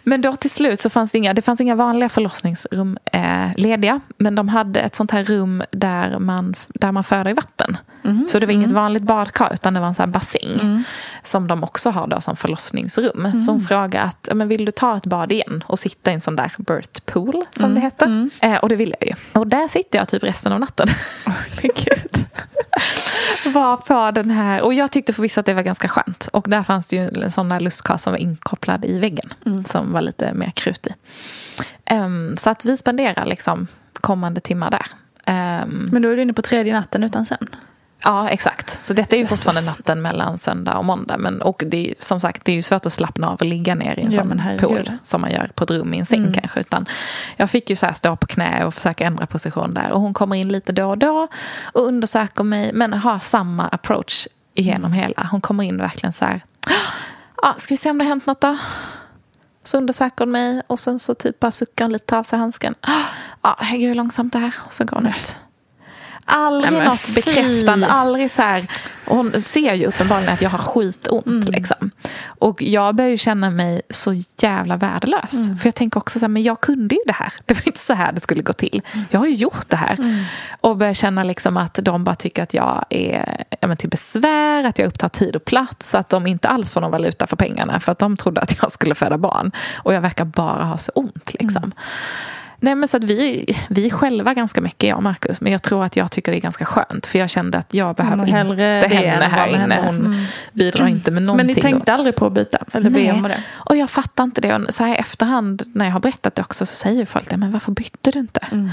Men då till slut så fanns det inga, det fanns inga vanliga förlossningsrum eh, lediga. Men de hade ett sånt här rum där man, där man föder i vatten. Så det var inget vanligt badkar utan det var en sån bassäng. Som de också har då som förlossningsrum. Så hon frågade att, "Ja, men vill du ta ett bad igen och sitta i en sån där birth pool som det heter. Eh, och det ville jag ju. Och där sitter jag typ resten av natten. Gud. [LAUGHS] var på den här, och jag tyckte förvisso att det var ganska skönt. Och där fanns det ju en sån där lustkar som var inkopplad i väggen. Som var lite mer krut i. Ehm, så att vi spenderar liksom kommande timmar där. Ehm, Men då är du inne på tredje natten utan sömn? Ja, exakt. Så detta är ju fortfarande natten mellan söndag och måndag. Men, och det är, som sagt, det är ju svårt att slappna av och ligga ner i en Ja, sån pool. Som man gör på ett rum i en säng kanske. Utan jag fick ju så här stå på knä och försöka ändra position där. Och hon kommer in lite då och då och undersöker mig. Men har samma approach genom hela. Hon kommer in verkligen så här. Ja, ska vi se om det har hänt något då? Så undersöker hon mig och sen så typ bara suckar hon lite, tar av sig handsken. Ja, herregud hur långsamt det här. Och så går hon ut. Aldrig Nej, något bekräftande, aldrig så här. Hon ser ju uppenbarligen att jag har skitont. Mm. Liksom. Och jag börjar ju känna mig så jävla värdelös. Mm. För jag tänker också så här, men jag kunde ju det här. Det var inte så här det skulle gå till. Mm. Jag har ju gjort det här. Och börjar känna liksom att de bara tycker att jag är ja, men till besvär, att jag upptar tid och plats. Att de inte alls får någon valuta för pengarna. För att de trodde att jag skulle föda barn. Och jag verkar bara ha så ont. Liksom. Nej, men så att vi, vi är själva ganska mycket, jag och Marcus. Men jag tror att jag tycker det är ganska skönt. För jag kände att jag behöver Mm, inte hellre henne här inne. henne. Hon Mm. bidrar inte med någonting. Men ni tänkte aldrig på att byta? Eller be om det? Och jag fattar inte det. Och så här i efterhand, när jag har berättat det också, så säger folk det. Men varför bytte du inte? Mm.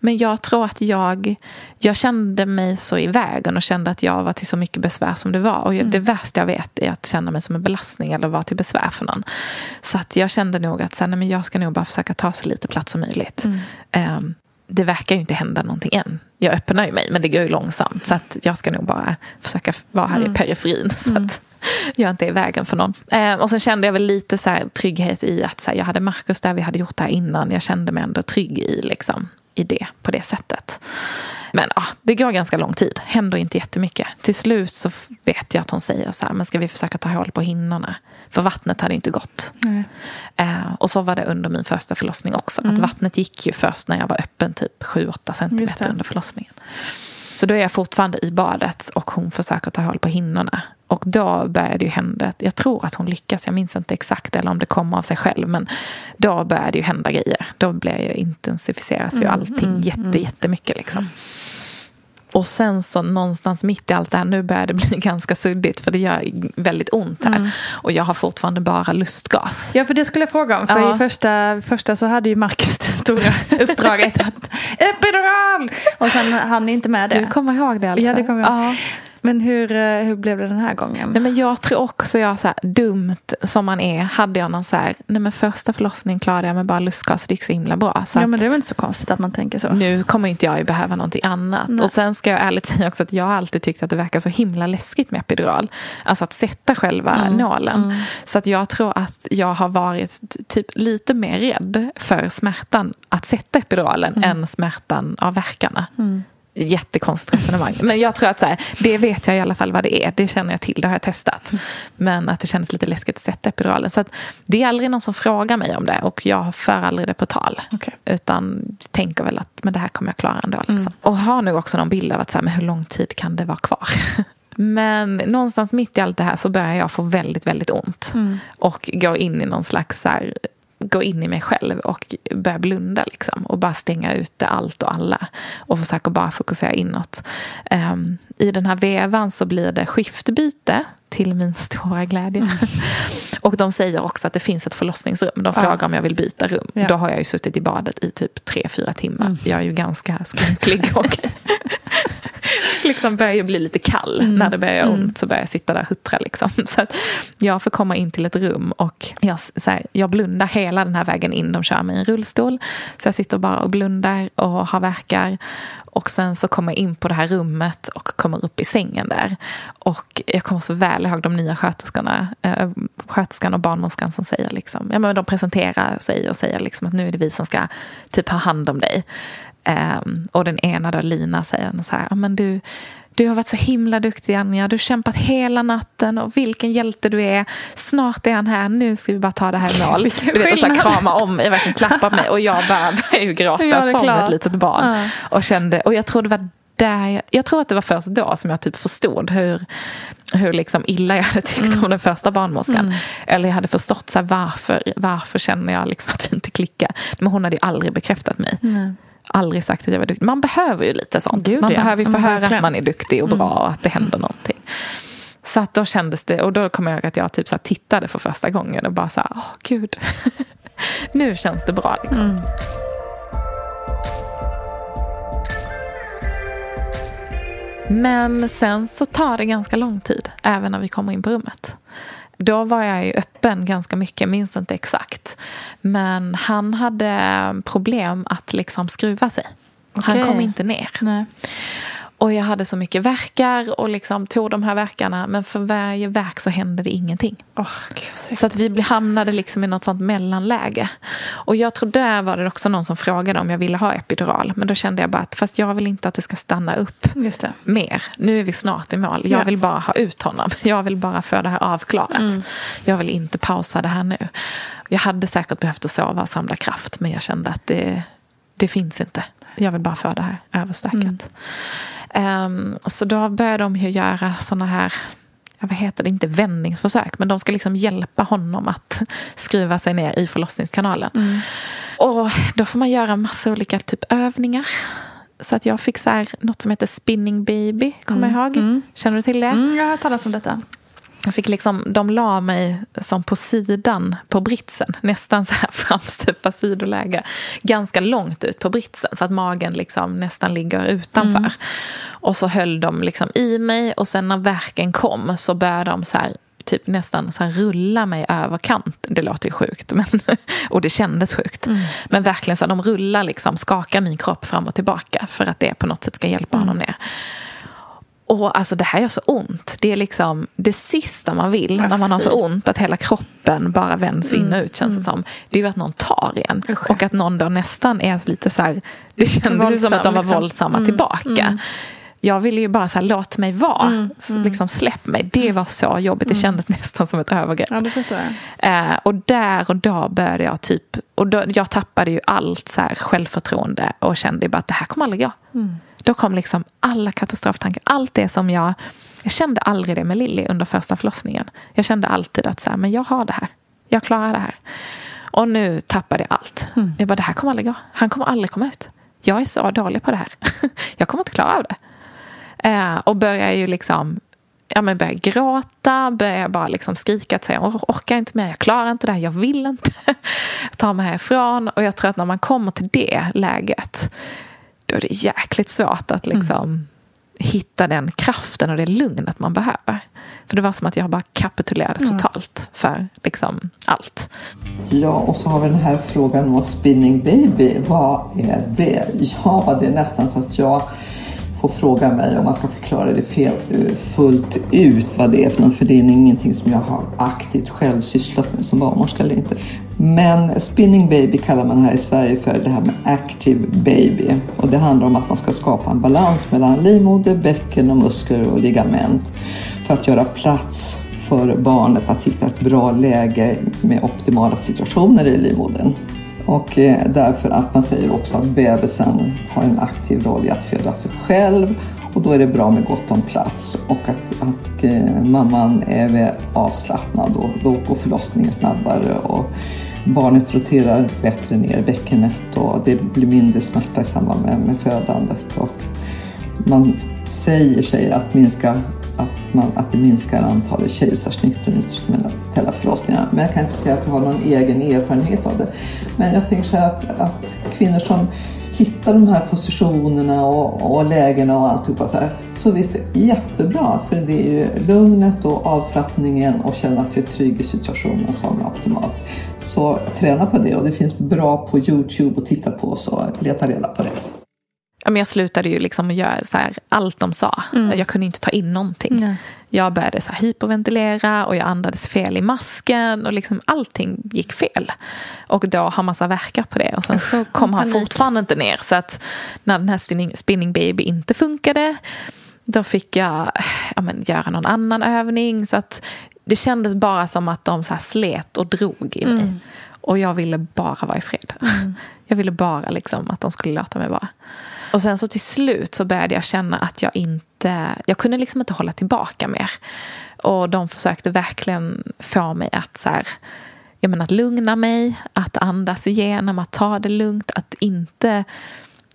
Men jag tror att jag, jag kände mig så i vägen och kände att jag var till så mycket besvär som det var. Och jag, Mm. det värsta jag vet är att känna mig som en belastning eller vara till besvär för någon. Så att jag kände nog att så här, nej, men jag ska nog bara försöka ta så lite plats som möjligt. Mm. Ehm, det verkar ju inte hända någonting än. Jag öppnar ju mig, men det går ju långsamt. Så att jag ska nog bara försöka vara här Mm. i periferin. [LAUGHS] Så att jag inte är i vägen för någon. Eh, och sen kände jag väl lite så här, trygghet i att så här, jag hade Markus där, vi hade gjort det här innan. Jag kände mig ändå trygg i, liksom, i det, på det sättet. Men ja, det går ganska lång tid. Händer inte jättemycket. Till slut så vet jag att hon säger så här, men ska vi försöka ta hål på hinnorna? För vattnet hade inte gått. Eh, och så var det under min första förlossning också. Mm. Att vattnet gick ju först när jag var öppen typ 7-8 Just det. centimeter under förlossningen. Så då är jag fortfarande i badet och hon försöker ta hål på hinnorna. Och då började ju hända, jag tror att hon lyckas, jag minns inte exakt eller om det kommer av sig själv. Men då började ju hända grejer. Då blev ju, intensifieras ju Mm, allting mm, jätte, mm. jättemycket. Liksom. Och sen så någonstans mitt i allt det här, nu börjar det [LAUGHS] bli ganska suddigt för det gör väldigt ont här. Mm. Och jag har fortfarande bara lustgas. Ja, för det skulle jag fråga om. För Ja. i första, första så hade ju Marcus det stora [LAUGHS] uppdraget att epidural! Och sen hann ni inte med det. Du kommer ihåg det alltså? Ja, det kommer jag. Ja. Men hur, eh, hur blev det den här gången? Nej, men jag tror också jag så här, dumt som man är hade jag någon så här, nej men första förlossningen klarade jag med bara lustgas det gick så himla bra. Så ja, men det är väl inte så konstigt att man tänker så. nu kommer inte jag behöva någonting annat. Nej. Och sen ska jag ärligt säga också att jag alltid tyckt att det verkar så himla läskigt med epidural. Alltså att sätta själva Mm, nålen. mm. Så att jag tror att jag har varit typ lite mer rädd för smärtan att sätta epiduralen Mm. än smärtan av verkarna. Jättekonstigt resonemang. Men jag tror att så här, det vet jag i alla fall vad det är. Det känner jag till, det har jag testat. Men att det kändes lite läskigt att sätta epiduralen. Så att det är aldrig någon som frågar mig om det. Och jag för aldrig det på tal. Okej. Utan tänker väl att men det här kommer jag klara ändå. Liksom. Och har nog också någon bild av att så här, men hur lång tid kan det vara kvar? [LAUGHS] Men någonstans mitt i allt det här så börjar jag få väldigt, väldigt ont. Och går in i någon slags så här, gå in i mig själv och börja blunda liksom. Och bara stänga ute allt och alla. Och försöka bara fokusera inåt. Ehm, I den här vevan så blir det skiftbyte till min stora glädje. [LAUGHS] och de säger också att det finns ett förlossningsrum. De Ja. frågar om jag vill byta rum. Ja. Då har jag ju suttit i badet i typ tre fyra timmar. Jag är ju ganska skrynklig och [LAUGHS] [LAUGHS] liksom börjar ju bli lite kall. När det börjar göra ont så börjar jag sitta där och huttra. Liksom. [LAUGHS] Så att jag får komma in till ett rum och jag, så här, jag blundar hela den här vägen in. De kör mig i en rullstol. Så jag sitter bara och blundar och har verkar. Och sen så kommer jag in på det här rummet och kommer upp i sängen där. Och jag kommer så väl ihåg de nya sköterskorna, eh, sköterskan och barnmorskan som säger liksom, ja men de presenterar sig och säger liksom att nu är det vi som ska typ ha hand om dig. Ehm, och den ena då, Lina, säger så här, men du, du har varit så himla duktig Anja, du har kämpat hela natten och vilken hjälte du är. Snart är han här, nu ska vi bara ta det här i [LAUGHS] mål. Du vet, och så här, krama om mig, verkligen klappa mig och jag bara [LAUGHS] började ju gråta Ja, som klart. ett litet barn. Ja. Och kände, och jag tror det var där jag, jag tror att det var först då som jag typ förstod hur, hur liksom illa jag hade tyckt Mm. om den första barnmorskan. Eller jag hade förstått så här, varför, varför känner jag liksom att vi inte klickar. Men hon hade ju aldrig bekräftat mig. Nej. Aldrig sagt att jag var duktig. Man behöver ju lite sånt. Gud, man ja. behöver ju få höra att man är duktig och bra och att det händer någonting. Så att då kändes det, och då kommer jag ihåg att jag typ så tittade för första gången och bara så här, åh gud. [LAUGHS] nu känns det bra liksom. Men sen så tar det ganska lång tid, även när vi kommer in på rummet. Då var jag ju öppen ganska mycket, jag minns inte exakt. Men han hade problem att liksom skruva sig. Han kom inte ner. Nej. Och jag hade så mycket verkar och liksom tog de här verkarna. Men för varje verk så hände det ingenting. Oh, Gud, så att vi hamnade liksom i något sånt mellanläge. Och jag tror där var det också någon som frågade om jag ville ha epidural. Men då kände jag bara att fast jag vill inte att det ska stanna upp mer. Nu är vi snart i mål. Jag Ja. vill bara ha ut honom. [LAUGHS] Jag vill bara få det här avklarat. Mm. Jag vill inte pausa det här nu. Jag hade säkert behövt att sova och samla kraft. Men jag kände att det, det finns inte. Jag vill bara få det här överstökat. Mm. Ehm, så då började de ju göra såna här ja, vad heter det, inte vändningsförsök, men de ska liksom hjälpa honom att skruva sig ner i förlossningskanalen. Mm. Och då får man göra massa olika typ övningar. Så att jag fick så här, något som heter spinning baby, kommer Mm. jag ihåg? Mm. Känner du till det? Mm, jag har hört talas om detta. Jag fick liksom, de la mig som på sidan på britsen, nästan så här [LAUGHS] framstupa sidoläge. Ganska långt ut på britsen så att magen liksom nästan ligger utanför. Mm. Och så höll de liksom i mig och sen när verken kom så började de så här typ nästan så här rulla mig över kant. Det låter ju sjukt men, [LAUGHS] och det kändes sjukt. Mm. Men verkligen så här, de rullar liksom, skakar min kropp fram och tillbaka för att det på något sätt ska hjälpa Mm. honom ner. Och alltså det här gör så ont. Det är liksom det sista man vill Ja, när man har så ont. Att hela kroppen bara vänds in och Mm, ut känns det som. Det är ju att någon tar i en. Usch. Och att någon då nästan är lite så här. Det kändes ju som att de var liksom. våldsamma Mm, tillbaka. mm. Jag ville ju bara så här, låt mig vara. Mm, mm. Liksom släpp mig. Det var så jobbigt. Det kändes nästan som ett övergrepp. Ja, det förstår jag. Eh, och där och då började jag typ, och då, jag tappade ju allt så här självförtroende och kände bara att det här kommer aldrig gå. Mm. Då kom liksom alla katastroftankar, allt det som jag, jag kände aldrig det med Lilly under första förlossningen. Jag kände alltid att så här, men jag har det här, jag klarar det här. Och nu tappade jag allt. Mm. Jag bara, det här kommer aldrig gå, han kommer aldrig komma ut. Jag är så dålig på det här. [LAUGHS] jag kommer inte klara av det. Eh, och börjar ju liksom ja, men börjar gråta, börjar bara liksom skrika att säga, jag orkar inte mer, jag klarar inte det här, jag vill inte [LAUGHS] ta mig härifrån. Och jag tror att när man kommer till det läget, då är det jäkligt svårt att liksom hitta den kraften och det lugnet man behöver. För det var som att jag bara kapitulerade Ja. totalt för liksom allt. Ja, och så har vi den här frågan om spinning baby. Vad är det? Ja, det är nästan så att jag får fråga mig om man ska förklara det fel, eh, fullt ut vad det är för något. För det är ingenting som jag har aktivt själv sysslat med som barnmorska eller inte. Men spinning baby kallar man här i Sverige för det här med active baby. Och det handlar om att man ska skapa en balans mellan livmoder, bäcken och muskler och ligament. För att göra plats för barnet att hitta ett bra läge med optimala situationer i livmodern. Och eh, därför att man säger också att bebisen har en aktiv roll i att föda sig själv och då är det bra med gott om plats och att, att eh, mamman är väl avslappnad och då går förlossningen snabbare och barnet roterar bättre ner i bäckenet och det blir mindre smärta i samband med, med födandet. Och man säger sig att, minska, att, man, att det minskar antalet kejsarsnitt och instrumentella förlossningar. Men jag kan inte säga att jag har någon egen erfarenhet av det. Men jag tänker så här att, att kvinnor som Hitta de här positionerna och, och lägena och alltihopa så här. Så visst, det är jättebra. För det är ju lugnet och avslappningen och känna sig trygg i situationen som är optimalt. Så träna på det och det finns bra på Youtube att titta på så leta reda på det. Ja, men jag slutade ju liksom göra så här, allt de sa. Mm. Jag kunde inte ta in någonting. Nej. Jag började så här hyperventilera och jag andades fel i masken. och liksom Allting gick fel. Och då har massa verkar på det. Och sen så kom han fortfarande inte ner. Så att när den här spinning, spinning baby inte funkade då fick jag ja, men, göra någon annan övning. Så att det kändes bara som att de så här slet och drog i mig. Mm. Och jag ville bara vara i fred. Jag ville bara liksom att de skulle låta mig vara. Och sen så till slut så började jag känna att jag inte, jag kunde liksom inte hålla tillbaka mer. Och de försökte verkligen få mig att så här, jag menar, att lugna mig, att andas igenom, att ta det lugnt, att inte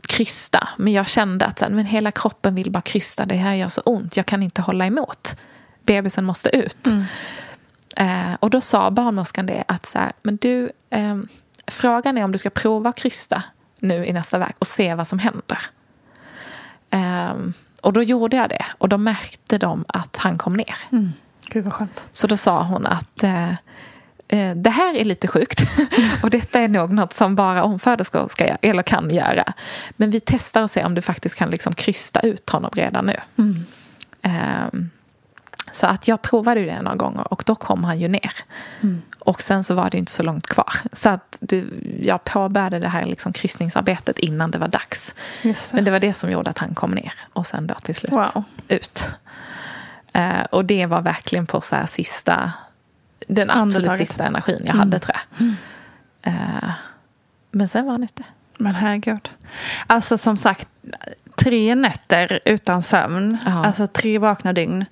krysta. Men jag kände att så här, men hela kroppen vill bara krysta, det här gör så ont, jag kan inte hålla emot. Bebisen måste ut. Eh, och då sa barnmorskan det att så här, men du, ehm, frågan är om du ska prova att krysta nu i nästa verk och se vad som händer. Ehm, och då gjorde jag det och då märkte de att han kom ner. Mm. Gud vad skönt. Så då sa hon att eh, eh, det här är lite sjukt [LAUGHS] och detta är nog något som bara omföderskor ska göra, eller kan göra. Men vi testar och ser om du faktiskt kan liksom krysta ut honom redan nu. Mm. Ehm, så att jag provade ju det några gånger och då kom han ju ner. Mm. Och sen så var det inte så långt kvar. Så att det, jag påbörjade det här liksom kryssningsarbetet innan det var dags. Det. Men det var det som gjorde att han kom ner och sen då till slut Wow. ut. Eh, och det var verkligen på så sista, den absolut Andetaget. sista energin jag Mm. hade tror jag. Eh, men sen var han ute. Men herregud. Alltså som sagt, tre nätter utan sömn. Ja. Alltså tre vakna dygn.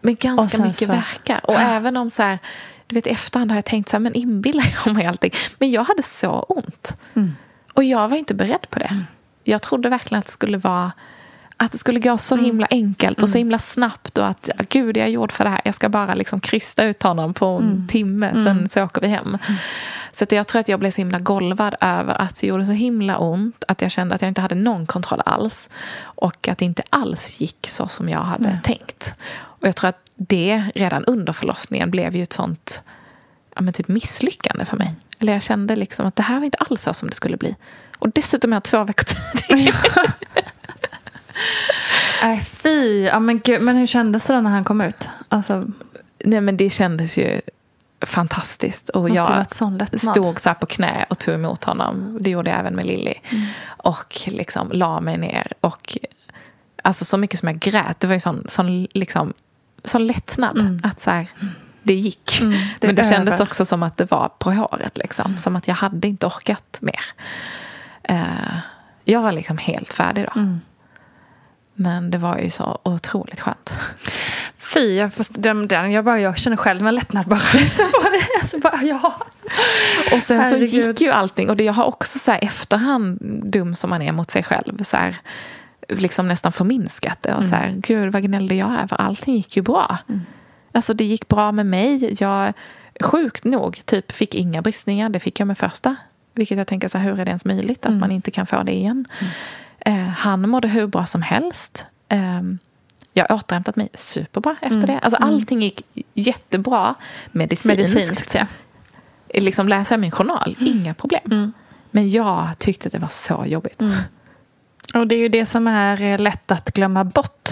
Men ganska mycket så- verkar. Och även om så här, du vet i efterhand har jag tänkt så här, men inbillar jag mig allting? Men jag hade så ont. Mm. Och jag var inte beredd på det. Jag trodde verkligen att det skulle vara att det skulle gå så Mm. himla enkelt och så himla snabbt och att gud jag är gjord för det här. Jag ska bara liksom krysta ut honom på en Mm. timme, sen så åker vi hem. Så att jag tror att jag blev så himla golvad över att det gjorde så himla ont att jag kände att jag inte hade någon kontroll alls. Och att det inte alls gick så som jag hade Nej. tänkt. Och jag tror att det redan under förlossningen blev ju ett sånt ja, men typ misslyckande för mig. Eller jag kände liksom att det här var inte alls så som det skulle bli. Och dessutom är jag två veckor [LAUGHS] tidigare. [LAUGHS] Nej, [LAUGHS] fy. Ja, men, gud. men hur kändes det när han kom ut? Alltså, Nej men det kändes ju fantastiskt. Och jag stod så på knä och tog emot honom. Det gjorde jag även med Lilly. Mm. Och liksom la mig ner. Och alltså så mycket som jag grät. Det var ju sån, sån, liksom, sån lättnad. Att så här, det gick. Mm, det Men det är kändes över. också som att det var på håret. Liksom. Som att jag hade inte orkat mer. Eh, jag var liksom helt färdig då. Mm. Men det var ju så otroligt skönt. fy, jag, den, jag, bara, jag känner själv en lättnad bara lyssna på det. [LAUGHS] Alltså, bara, ja. Och sen Herregud. så gick ju allting. Och det, jag har också så här efterhand, dum som man är mot sig själv, så här, liksom nästan förminskat det. Och så här, gud vad gnällde jag över? Allting gick ju bra. Alltså det gick bra med mig. Jag, sjukt nog, typ fick inga bristningar. Det fick jag med första. Vilket jag tänker, så här, hur är det ens möjligt att man inte kan få det igen? Eh, han mådde hur bra som helst. Eh, jag har återhämtat mig superbra efter det. Alltså allting gick jättebra medicinskt. Medicinskt, ja. Liksom läser jag min journal, inga problem. Men jag tyckte att det var så jobbigt. Och det är ju det som är eh, lätt att glömma bort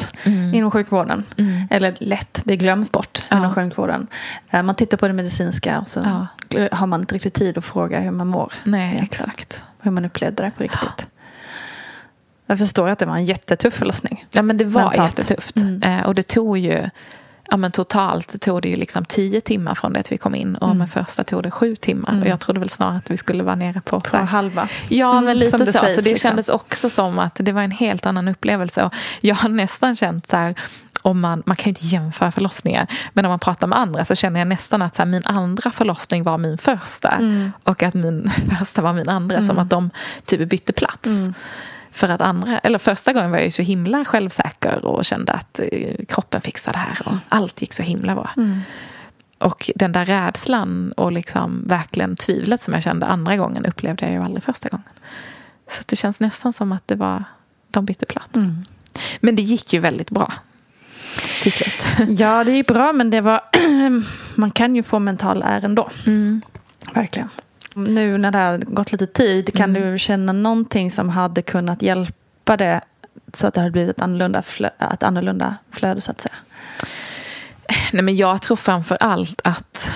inom sjukvården. Mm. Eller lätt, det glöms bort Ja. inom sjukvården. Eh, Man tittar på det medicinska och så Ja. har man inte riktigt tid att fråga hur man mår. Nej, exakt. Hur man upplevde det på riktigt. Jag förstår att det var en jättetuff förlossning. Ja, men det var Mentalt. jättetufft. Mm. Eh, och det tog ju, ja men totalt tog det ju liksom tio timmar från det att vi kom in. Och med första tog det sju timmar. Och jag trodde väl snarare att vi skulle vara nere på, På halva. Ja, Mm, men som lite det så. sägs, så det liksom. kändes också som att det var en helt annan upplevelse. Och jag har nästan känt så här, om man, man kan ju inte jämföra förlossningar, men om man pratar med andra så känner jag nästan att så här, min andra förlossning var min första. Mm. Och att min [LAUGHS] första var min andra, som att de typ bytte plats. Mm. För att andra, eller första gången var jag så himla självsäker och kände att eh, kroppen fixar det här och allt gick så himla bra. Mm. Och den där rädslan och liksom verkligen tvivlet som jag kände andra gången upplevde jag ju aldrig första gången. Så det känns nästan som att det var, de bytte plats. Mm. Men det gick ju väldigt bra till slut. [LAUGHS] Ja, det är bra men det var [CLEARS THROAT] man kan ju få mental är ändå. Mm. Verkligen. Nu när det har gått lite tid, kan Mm. du känna någonting som hade kunnat hjälpa det så att det hade blivit ett annorlunda, flö- ett annorlunda flöde så att säga? Nej, men jag tror framför allt att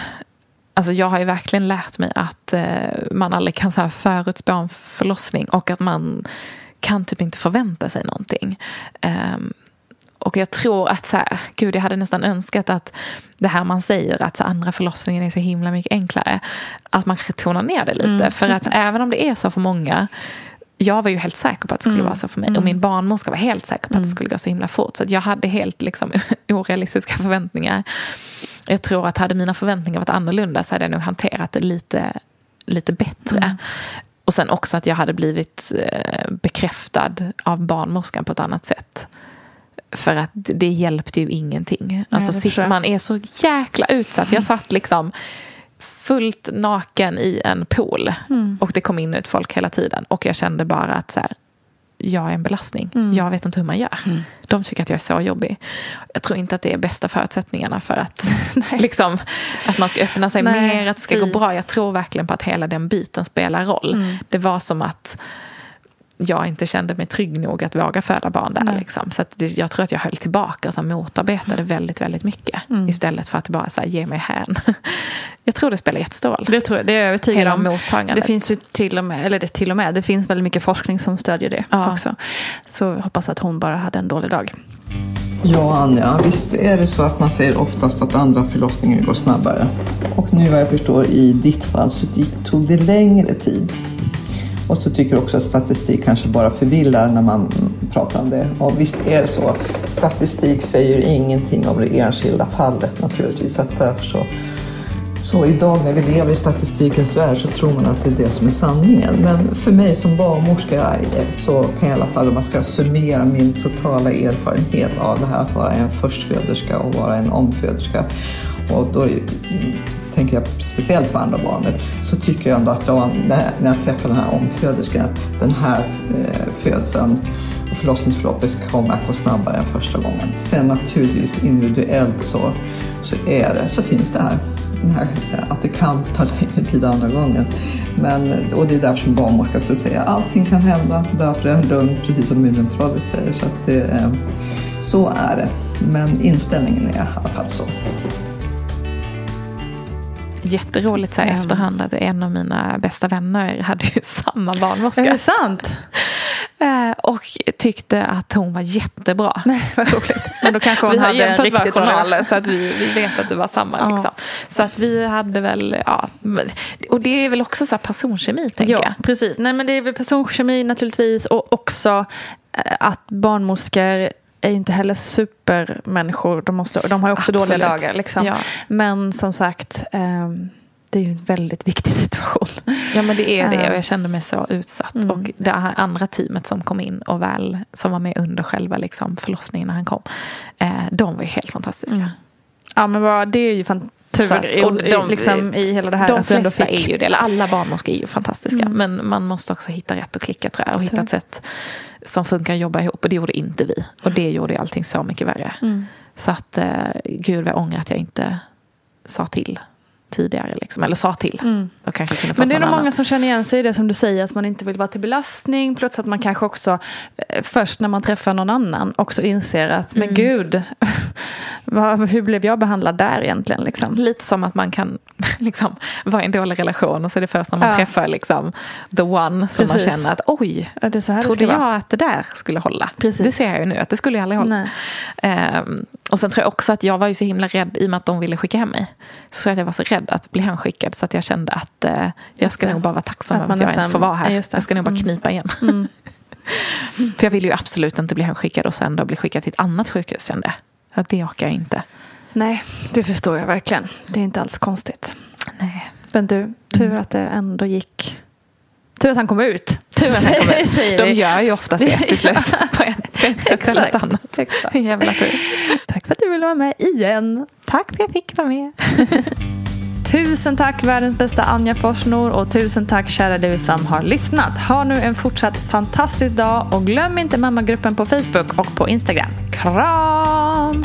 Alltså jag har ju verkligen lärt mig att eh, man aldrig kan så här förutspå en förlossning och att man kan typ inte förvänta sig någonting. Ehm, och jag tror att så här, gud jag hade nästan önskat att det här man säger att så andra förlossningen är så himla mycket enklare. Att man kanske tonar ner det lite. Mm, för att det. även om det är så för många jag var ju helt säker på att det skulle Mm. vara så för mig. Och min barnmorska var helt säker på att det skulle gå så himla fort. Så jag hade helt liksom, [LAUGHS] orealistiska förväntningar. Jag tror att hade mina förväntningar varit annorlunda så hade jag nog hanterat det lite, lite bättre. Mm. Och sen också att jag hade blivit eh, bekräftad av barnmorskan på ett annat sätt. För att det hjälpte ju ingenting. Alltså, jag. man är så jäkla utsatt. Jag satt liksom fullt naken i en pool. Mm. Och det kom in ut folk hela tiden. Och jag kände bara att så här, jag är en belastning. Mm. Jag vet inte hur man gör. De tycker att jag är så jobbig. Jag tror inte att det är bästa förutsättningarna för att, [LAUGHS] liksom, att man ska öppna sig Nej, mer, att det ska gå bra. Jag tror verkligen på att hela den biten spelar roll. Mm. Det var som att jag inte kände mig trygg nog att våga föda barn där. Liksom. Så att det, jag tror att jag höll tillbaka och motarbetade väldigt, väldigt mycket. Mm. Istället för att bara så här, ge mig hän. [LAUGHS] Jag tror det spelar jättestor roll. Det tror jag, det är jag övertygad om. mottagandet. Det finns ju till och med, eller det till och med, det finns väldigt mycket forskning som stödjer det Ja. också. Så jag hoppas att hon bara hade en dålig dag. Ja, Anja, visst är det så att man säger oftast att andra förlossningar går snabbare. Och nu vad jag förstår i ditt fall så tog det längre tid. Och så tycker jag också att statistik kanske bara förvillar när man pratar om det. Och visst är det så. Statistik säger ingenting om det enskilda fallet naturligtvis. Så att därför så, så idag när vi lever i statistikens värld så tror man att det är det som är sanningen. Men för mig som barnmorska så kan jag i alla fall, om man ska summera min totala erfarenhet av det här att vara en förstföderska och vara en omföderska. Och då tänker jag speciellt på andra barnet, så tycker jag ändå att jag, när jag träffar den här omföderskan, att den här eh, födseln och förlossningsförloppet kommer att gå snabbare än första gången. Sen naturligtvis individuellt så, så är det, så finns det här, här eh, att det kan ta längre tid andra gången. Men, och det är därför som barnmorska ska säga allting kan hända, därför är jag lugn, precis som myndighetsrådet säger. Så, att det, eh, så är det. Men inställningen är i alla fall så. Jätteroligt så här, Mm. efterhand att en av mina bästa vänner hade ju [LAUGHS] samma barnmorska. Är det sant? [LAUGHS] Eh, Och tyckte att hon var jättebra. [LAUGHS] Nej, vad roligt. Men då kanske hon vi hade en jämfört våra riktigt dålig journaler så att vi, vi vet att det var samma. Ja. Liksom. Så att vi hade väl, ja. Och det är väl också så här personkemi tänker Ja, jag. precis. Nej, men det är väl personkemi naturligtvis och också eh, att barnmorskor är ju inte heller supermänniskor. De, måste, de har ju också dåliga Absolut. dagar. Liksom. Ja. Men som sagt, ehm, det är ju en väldigt viktig [LAUGHS] situation. Ja men det är det och jag kände mig så utsatt. Mm. Och det här andra teamet som kom in och väl, som var med under själva liksom, förlossningen när han kom. Eh, de var ju helt fantastiska. Mm. Ja, men vad, det är ju fan tur att- och de- liksom, i hela det här. De flesta fick- är ju det, eller alla barnmorskor är ju fantastiska. Mm. Men man måste också hitta rätt och klicka tror jag. Och Så. hitta ett sätt som funkar att jobba ihop. Och det gjorde inte vi. Och det gjorde ju allting så mycket värre. Mm. Så att eh, gud vad jag ångrar att jag inte sa till tidigare. Liksom. Eller sa till. Mm. Men det är nog många som känner igen sig i det som du säger, att man inte vill vara till belastning. Plus att man kanske också, eh, först när man träffar någon annan, också inser att, men Mm. gud, [LAUGHS] vad, hur blev jag behandlad där egentligen? Liksom? Lite som att man kan [LAUGHS] liksom, vara i en dålig relation och så är det först när man Ja. träffar liksom, the one som man Precis. känner att oj, Ja, det så här trodde jag att det där skulle hålla. Precis. Det ser jag ju nu att det skulle ju aldrig hålla. Nej. Och sen tror jag också att jag var ju så himla rädd i och med att de ville skicka hem mig. Så att jag var så rädd att bli hemskickad så att jag kände att eh, jag ska nog bara vara tacksam Att över man att jag ens får vara här. jag ska nog bara Mm. knipa igen. Mm. [LAUGHS] För jag vill ju absolut inte bli hemskickad och sen då bli skickad till ett annat sjukhus kände jag. Att det orkar jag inte. Nej, det förstår jag verkligen. Det är inte alls konstigt. Nej. Men du, tur att det ändå gick. Tur att han kom ut. Tur att han kommer ut. [LAUGHS] De gör ju oftast det till slut. [LAUGHS] På på ett sätt eller ett Exakt, annat. exakt. En jävla tur. Tack för att du ville vara med igen. Tack för att jag fick vara med. [LAUGHS] Tusen tack världens bästa Anja Forsnor och tusen tack kära du som har lyssnat. Ha nu en fortsatt fantastisk dag och glöm inte mammagruppen på Facebook och på Instagram. Kram!